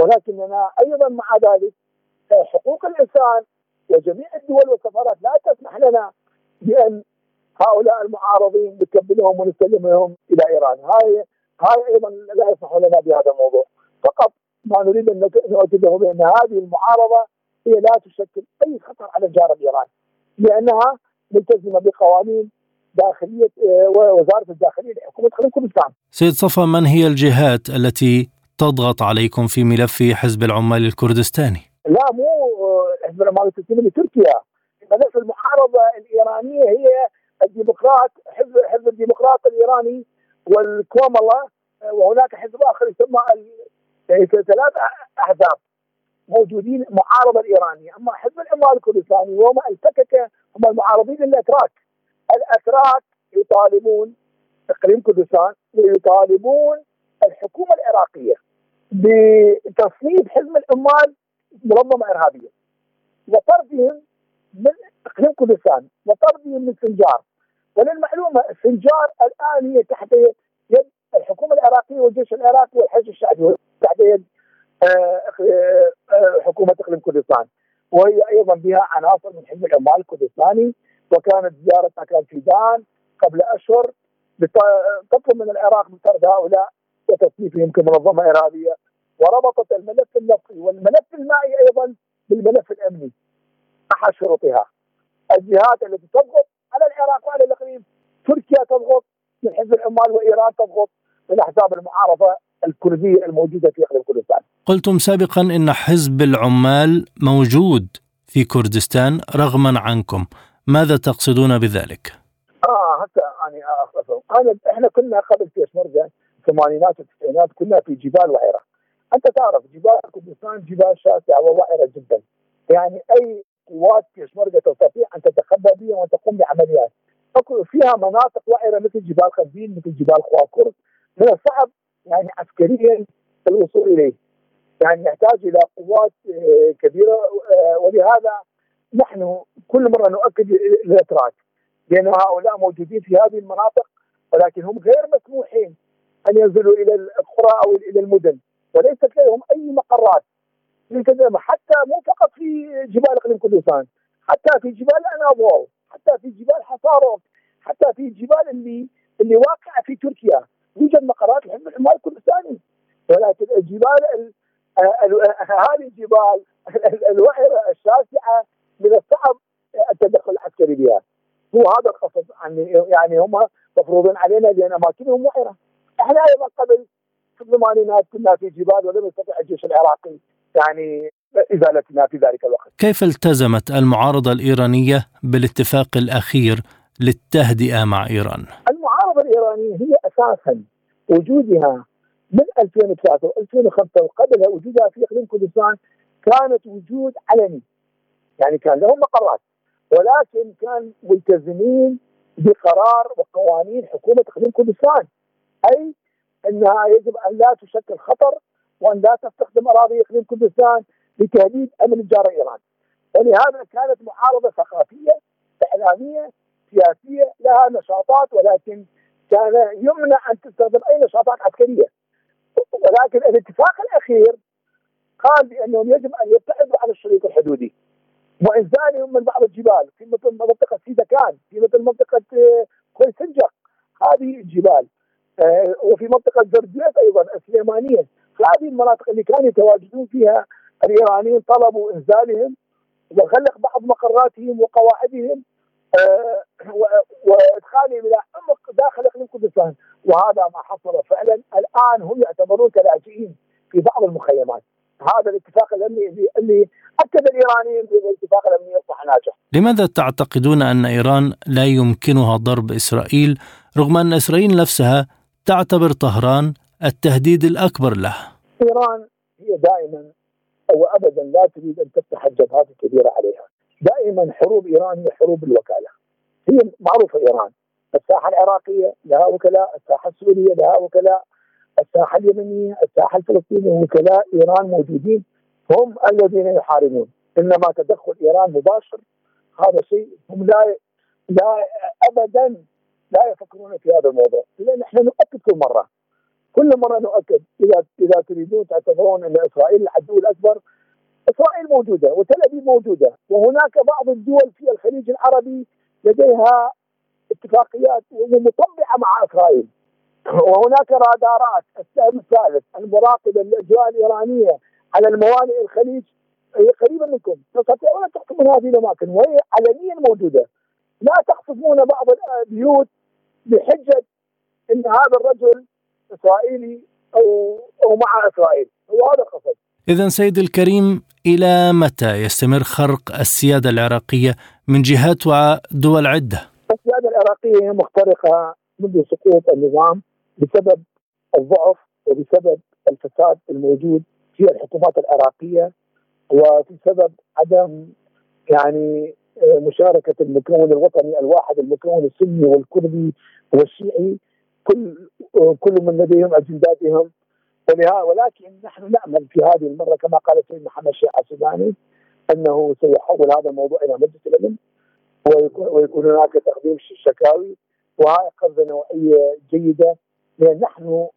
D: ولكننا أيضا مع ذلك حقوق الإنسان وجميع الدول والسفارات لا تسمح لنا بأن هؤلاء المعارضين نكبلهم ونسلمهم إلى إيران. هاي هاي أيضا لا يسمح لنا بهذا الموضوع. فقط ما نريد أن نؤكده بأن هذه المعارضة هي لا تشكل أي خطر على الجار الايراني لأنها ملتزمة بقوانين داخلية وزاره الداخلية لحكومة خليج كردستان.
A: سيد صفا من هي الجهات التي تضغط عليكم في ملف حزب العمال الكردستاني؟
D: لا مو حزب العمال الكردستاني تركيا ملف المعارضة الإيرانية هي الديمقراط حزب حزب الديمقراط الإيراني والكوملا وهناك حزب آخر يسمى يعني ثلاث أحزاب موجودين معارضة الإيرانية، أما حزب العمال الكردستاني وما التكك هم المعارضين الاتراك. الأتراك يطالبون إقليم كردستان ويطالبون الحكومة العراقية بتصنيف حزب العمال منظمة إرهابية. وطردهم من إقليم كردستان وطردهم من سنجار. وللمعلومة سنجار الآن هي تحت يد الحكومة العراقية والجيش العراقي والحشد الشعبي تحت يد حكومة إقليم كردستان. وهي أيضا بها عناصر من حزب العمال الكردستاني وكانت زيارتنا كانت في دان قبل أشهر تطلب من العراق بطرد هؤلاء وتصنيفهم كمنظمة إرهابية. وربطت الملف النفطي والملف المائي أيضا بالملف الأمني أحد شروطها. الجهات التي تضغط على العراق وعلى الإقليم تركيا تضغط من حزب العمال وإيران تضغط. من أحزاب المعارضة الكردية الموجودة في اقليم كردستان.
A: قلتم سابقا إن حزب العمال موجود في كردستان رغما عنكم، ماذا تقصدون بذلك؟
D: آه حتى يعني انا إحنا كنا قبل بيشمركه الثمانينات والتسعينات كنا في جبال وعرة. أنت تعرف جبال كردستان جبال شاسعة ووعرة جدا. يعني أي قوات بيشمركه تستطيع أن تتخبى بها وتقوم بعمليات. فيها مناطق وعرة مثل جبال قنديل مثل جبال خواكر من الصعب يعني عسكريا الوصول إليه. يعني يحتاج إلى قوات كبيرة ولهذا نحن كل مرة نؤكد للاتراك بأن هؤلاء موجودين في هذه المناطق ولكن هم غير مسموحين أن ينزلوا إلى القرى أو إلى المدن وليست لديهم أي مقرات حتى مو فقط في جبال إقليم كردستان حتى في جبال أناضول حتى في جبال حصاروك حتى في جبال اللي اللي واقعه في تركيا يوجد مقرات لحزب العمال الكردستاني ولكن الجبال هذه الجبال الوعره الشاسعة من الصعب التدخل العسكري بها. هو هذا القصد يعني هم مفروضين علينا لأن أماكنهم وعره إحنا أيضا قبل في الثمانينات كنا في جبال ولم يستطع الجيش العراقي يعني إزالتنا في ذلك الوقت.
A: كيف التزمت المعارضة الإيرانية بالاتفاق الأخير للتهدئة مع إيران؟
D: المعارضة الإيرانية هي أساسا وجودها من 2003 و2005 وقبلها وجودها في إقليم كردستان كانت وجود علني. يعني كان لهم مقرات. ولكن كان ملتزمين بقرار وقوانين حكومة إقليم كردستان. أي أنها يجب أن لا تشكل خطر وأن لا تستخدم أراضي إقليم كردستان لتهديد أمن الجارة إيران. ولهذا كانت معارضة ثقافية إعلامية سياسية لها نشاطات ولكن كان يمنع أن تستخدم أي نشاطات عسكرية. ولكن الاتفاق الأخير قال بأنهم يجب أن يبتعدوا عن الشريط الحدودي. وانزالهم من بعض الجبال في مثل منطقة سيدكان في مثل منطقة خوي سنجق هذه الجبال آه، وفي منطقة زرجيت أيضا السليمانية. هذه المناطق اللي كانوا يتواجدون فيها الإيرانيين طلبوا انزالهم وغلق بعض مقراتهم وقواعدهم آه، وادخالهم إلى عمق داخل أقليم كردستان وهذا ما حصل فعلا الآن هم يعتبرون كلاجئين في بعض المخيمات هذا الاتفاق الأمني اللي أكد الإيرانيين بأن الاتفاق الأمني يصبح ناجح.
E: لماذا تعتقدون أن إيران لا يمكنها ضرب إسرائيل رغم أن إسرائيل نفسها تعتبر طهران التهديد الأكبر له؟
D: إيران هي دائما أو ابدا لا تريد أن تفتح الجبهات الكبيرة عليها. دائما حروب إيران هي حروب الوكالة. هي معروفة إيران. الساحة العراقية لها وكلاء، الساحة السوريه لها وكلاء، الساحة اليمنية، الساحة الفلسطينية وكلاء. إيران موجودين. هم الذين يحاربون، إنما تدخل إيران مباشر هذا شيء هم لا لا ابدا لا يفكرون في هذا الموضوع، لأن إحنا نؤكد كل مرة. كل مرة نؤكد. إذا إذا تريدون تعتبرون أن إسرائيل العدو الأكبر إسرائيل موجودة وتل أبيب موجودة. وهناك بعض الدول في الخليج العربي لديها اتفاقيات ومطبعة مع أسرائيل. وهناك رادارات السهم الثالث المراقبة للاجواء الإيرانية على الموانئ الخليج هي قريبة منكم. تستطيعون أن تقصفون هذه الأماكن وهي علنيا موجودة. لا تقصفون بعض البيوت بحجة إن هذا الرجل إسرائيلي أو أو مع إسرائيل. هو هذا القصد
E: اذا سيد الكريم إلى متى يستمر خرق السيادة العراقية من جهات ودول عدة؟
D: السياده العراقيه مخترقة منذ سقوط النظام بسبب الضعف وبسبب الفساد الموجود في الحكومات العراقية وبسبب عدم يعني آه، مشاركة المكون الوطني الواحد المكون السني والكردي والشيعي كل آه، كل من لديهم أجنداتهم ولكن نحن نأمل في هذه المرة كما قال السيد محمد الشيخ السوداني أنه سيحول هذا الموضوع إلى مجلس الأمن ويكون, ويكون هناك تقديم شكاوي وهذه قفزه نوعيه جيدة. لأن نحن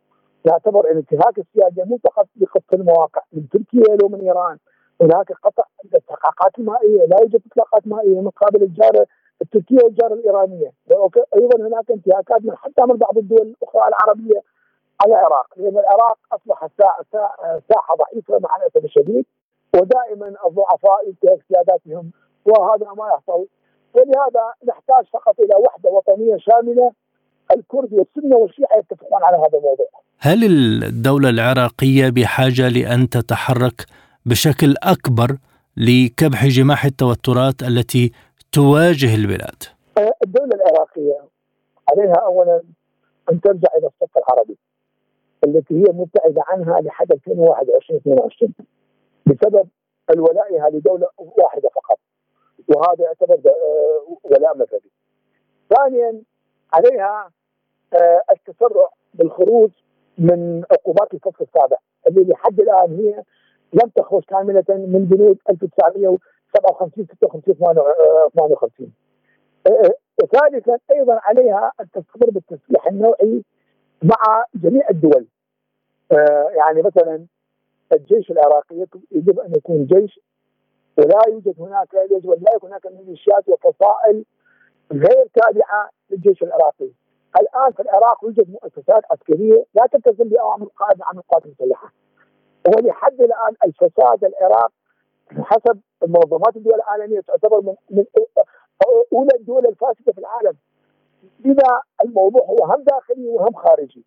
D: نعتبر إن انتهاك السياده مو فقط بقطع المواقع من تركيا لو من إيران. هناك قطع الاستحقاقات المائية لا يوجد إطلاقات مائية مقابل الجارة التركية والجارة الإيرانية. أيضا هناك انتهاكات من حتى من بعض الدول الأخرى العربية على العراق. لأن العراق أصبح ساحة ضعيفة مع الأسف الشديد. ودائما الضعفاء ينتهك سياداتهم وهذا ما يحصل ولهذا نحتاج فقط إلى وحدة وطنية شاملة الكرد والسنة والشيعة يتفقون على هذا الموضوع.
E: هل الدولة العراقية بحاجة لأن تتحرك بشكل أكبر لكبح جماح التوترات التي تواجه البلاد؟
D: الدولة العراقية عليها اولا أن ترجع إلى الصف العربي التي هي مبتعدة عنها لحد 2021 22 بسبب الولائها لدوله واحدة فقط. وهذا يعتبر آه، ولاء مذهبي. ثانيا عليها آه، التسرع بالخروج من عقوبات الفصل السابع اللي لحد الآن هي لم تخرج كاملة من بنود 1957 56 58 ثالثا أيضا عليها أن تستمر بالتسليح النوعي مع جميع الدول. آه، يعني مثلا الجيش العراقي يجب أن يكون جيش ولا يوجد هناك يجب ان لا يكون هناك ميليشيات وفصائل غير تابعة للجيش العراقي. الآن في العراق يوجد مؤسسات عسكرية لا تلتزم بأوامر القائد عن القوات المسلحة. ولحد الآن الفساد العراق حسب المنظمات الدول العالمية تعتبر من من أولى الدول الفاسدة في العالم. لذا الموضوع هو هم داخلي وهم خارجي.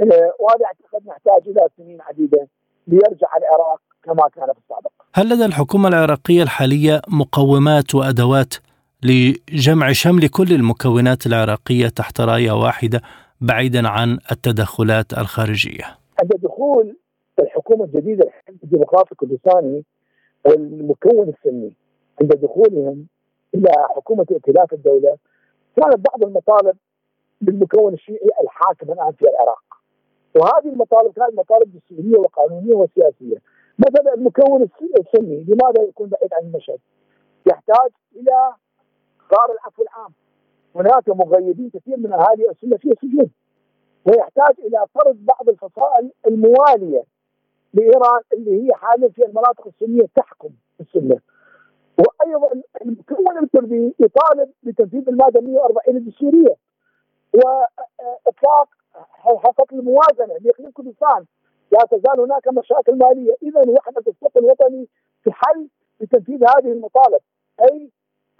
D: آه، وهذا أعتقد نحتاج إلى سنين عديدة ليرجع العراق كما كان في السابق.
E: هل لدى الحكومة العراقية الحالية مقومات وأدوات لجمع شمل كل المكونات العراقية تحت راية واحدة بعيدا عن التدخلات الخارجية؟
D: عند دخول الحكومة الجديدة الحزب الديمقراطي الكردستاني والمكون السني عند دخولهم إلى حكومة ائتلاف الدولة كانت بعض المطالب بالمكون الشيعي الحاكم الآن في العراق وهذه المطالب كانت مطالب دستوريه وقانونية وسياسية. مثلا المكون السني لماذا يكون بعيد عن المشهد؟ يحتاج إلى قرار العفو العام. هناك مغيبين كثير من أهالي السنة في السجون. ويحتاج إلى فرض بعض الفصائل الموالية لإيران اللي هي حاليا في المناطق السنيه تحكم السنة. وأيضا المكون الكردي يطالب بتنفيذ المادة 140 الدستوريه واطلاق حصه الموازنة لاقليم كردستان لا تزال هناك مشاكل مالية. اذا وحده الصف الوطني في حل لتنفيذ هذه المطالب. أي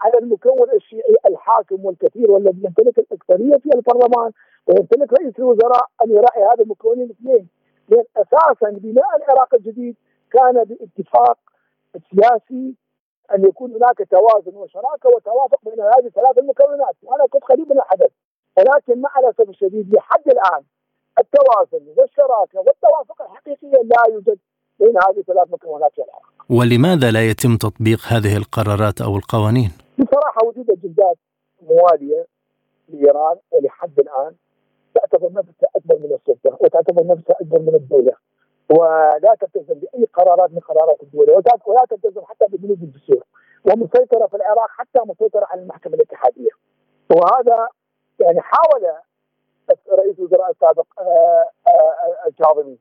D: على المكون الشيعي الحاكم والكثير والذي يمتلك الاكثريه في البرلمان ويمتلك رئيس الوزراء أن يراعي هذا المكونين الاثنين. لأن أساسا بناء العراق الجديد كان باتفاق سياسي أن يكون هناك توازن وشراكة وتوافق بين هذه الثلاث المكونات. وأنا كنت قريب من الحدث. ولكن مع الاسف الشديد لحد الآن. التوازن والشراكة والتوافق الحقيقيه لا يوجد بين هذه الثلاث مكونات في العراق.
E: ولماذا لا يتم تطبيق هذه القرارات أو القوانين؟
D: بصراحة وجود اجندات موالية لإيران ولحد الآن تعتبر نفسها أكبر من السلطة وتعتبر نفسها أكبر من الدولة. ولا تلتزم بأي قرارات من قرارات الدولة. ولا تلتزم حتى ببنود الدستور ومسيطرة في العراق حتى مسيطرة على المحكمة الاتحادية. وهذا يعني حاول رئيس الوزراء السابق آه، آه، الكاظمي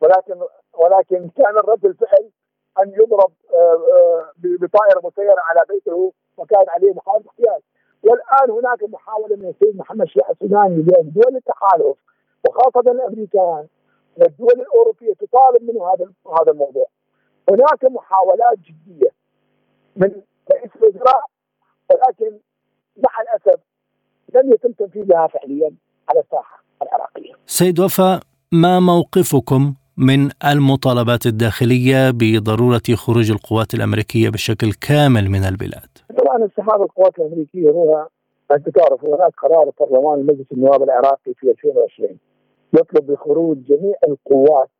D: ولكن ولكن كان رد الفعل أن يضرب آه، بطائرة مسيرة على بيته وكان عليه محاوله اغتيال والآن هناك محاولة من السيد محمد شيع السوداني لأن دول التحالف وخاصة الأمريكان والدول الأوروبية تطالب منه هذا هذا الموضوع. هناك محاولات جدية من رئيس الوزراء ولكن مع الأسف لم يتم تنفيذها فعليا على الساحة العراقية.
E: سيد وفاء ما موقفكم من المطالبات الداخلية بضرورة خروج القوات الأمريكية بشكل كامل من البلاد؟
D: طبعا انسحاب القوات الأمريكية هو أنت تعرف هناك قرار برلمان مجلس النواب العراقي في 2020 يطلب بخروج جميع القوات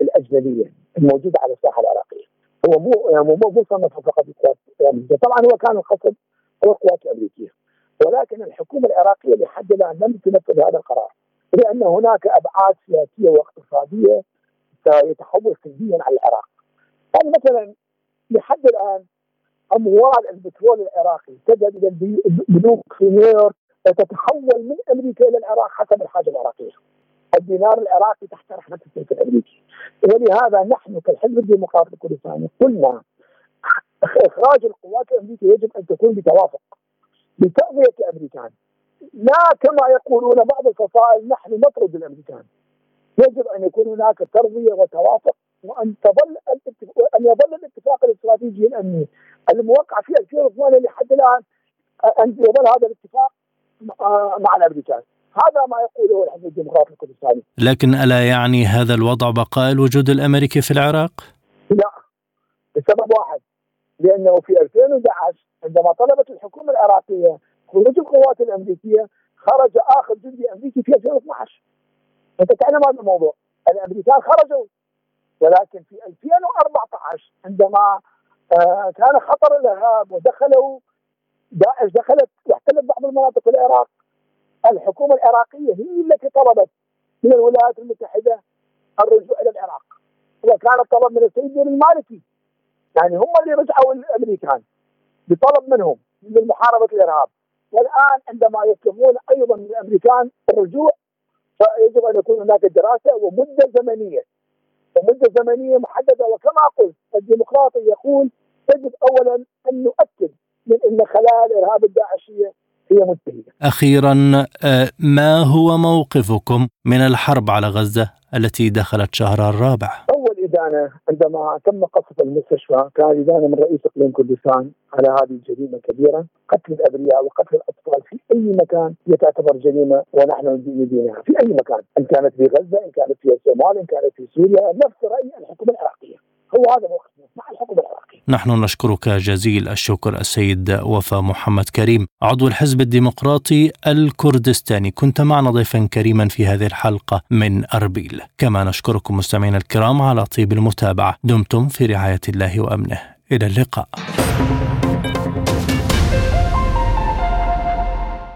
D: الأجنبية الموجودة على الساحة العراقية. هو مو يعني مو مو صنف فقط القوات الأمريكية، طبعا هو كان القصد هو القوات الأمريكية. ولكن الحكومة العراقية لحد الآن لم تنفذ هذا القرار لأن هناك أبعاد سياسية واقتصادية سيتحول سلبيا على العراق. يعني مثلا لحد الآن أموال البترول العراقي تذهب إلى البنوك في نيويورك وتتحول من أمريكا إلى العراق حسب الحاجة العراقية. الدينار العراقي تحت رحمة السلك الأمريكي. ولهذا نحن كالحزب الديمقراطي الكردستاني قلنا إخراج القوات الأمريكية يجب أن تكون بتوافق بتأذية الأمريكان. لا كما يقولون بعض الفصائل نحن نطرد الأمريكان. يجب أن يكون هناك تربيه وتوافق وأن تظل أن يظل الاتفاق الاستراتيجي الأمني الموقع في 2008 لحد الآن أن يظل هذا الاتفاق مع الأمريكان. هذا ما يقوله الحزب الديمقراطي الكردستاني.
E: لكن ألا يعني هذا الوضع بقاء الوجود الأمريكي في العراق؟
D: لا لسبب واحد لأنه في 2011 عندما طلبت الحكومة العراقية خروج القوات الأمريكية خرج آخر جندي أمريكي في 2012 أنت تعلم هذا الموضوع. الأمريكان خرجوا. ولكن في 2014 عندما آه كان خطر الإرهاب ودخلوا داعش دخلت واحتلت بعض المناطق في العراق. الحكومة العراقية هي التي طلبت من الولايات المتحدة الرجوع إلى العراق. وكان الطلب من السيد المالكي. يعني هم اللي رجعوا الأمريكان بطلب منهم من محاربة الإرهاب والآن عندما يطلبون أيضا من الأمريكان الرجوع فيجب أن يكون هناك دراسة ومدة زمنية ومدة زمنية محددة وكما قلت الديمقراطي يقول يجب اولا أن نؤكد من إن خلايا الارهاب الداعشية هي منتهية.
E: أخيرا آه، ما هو موقفكم من الحرب على غزة التي دخلت شهرها الرابع؟
D: اول ادانه عندما تم قصف المستشفى كان ادانه من رئيس إقليم كردستان على هذه الجريمة الكبيره، قتل الأبرياء وقتل الأطفال في أي مكان هي تعتبر جريمة ونحن ندينها في أي مكان، إن كانت في غزة، إن كانت في الصومال، إن كانت في سوريا، نفس رأي الحكومة العراقية. هو هذا موقفنا مع الحكومة العراقية.
A: نحن نشكرك جزيل الشكر السيد وفا محمد كريم. عضو الحزب الديمقراطي الكردستاني. كنت معنا ضيفا كريما في هذه الحلقة من أربيل. كما نشكركم مستمعينا الكرام على طيب المتابعة. دمتم في رعاية الله وأمنه. إلى اللقاء.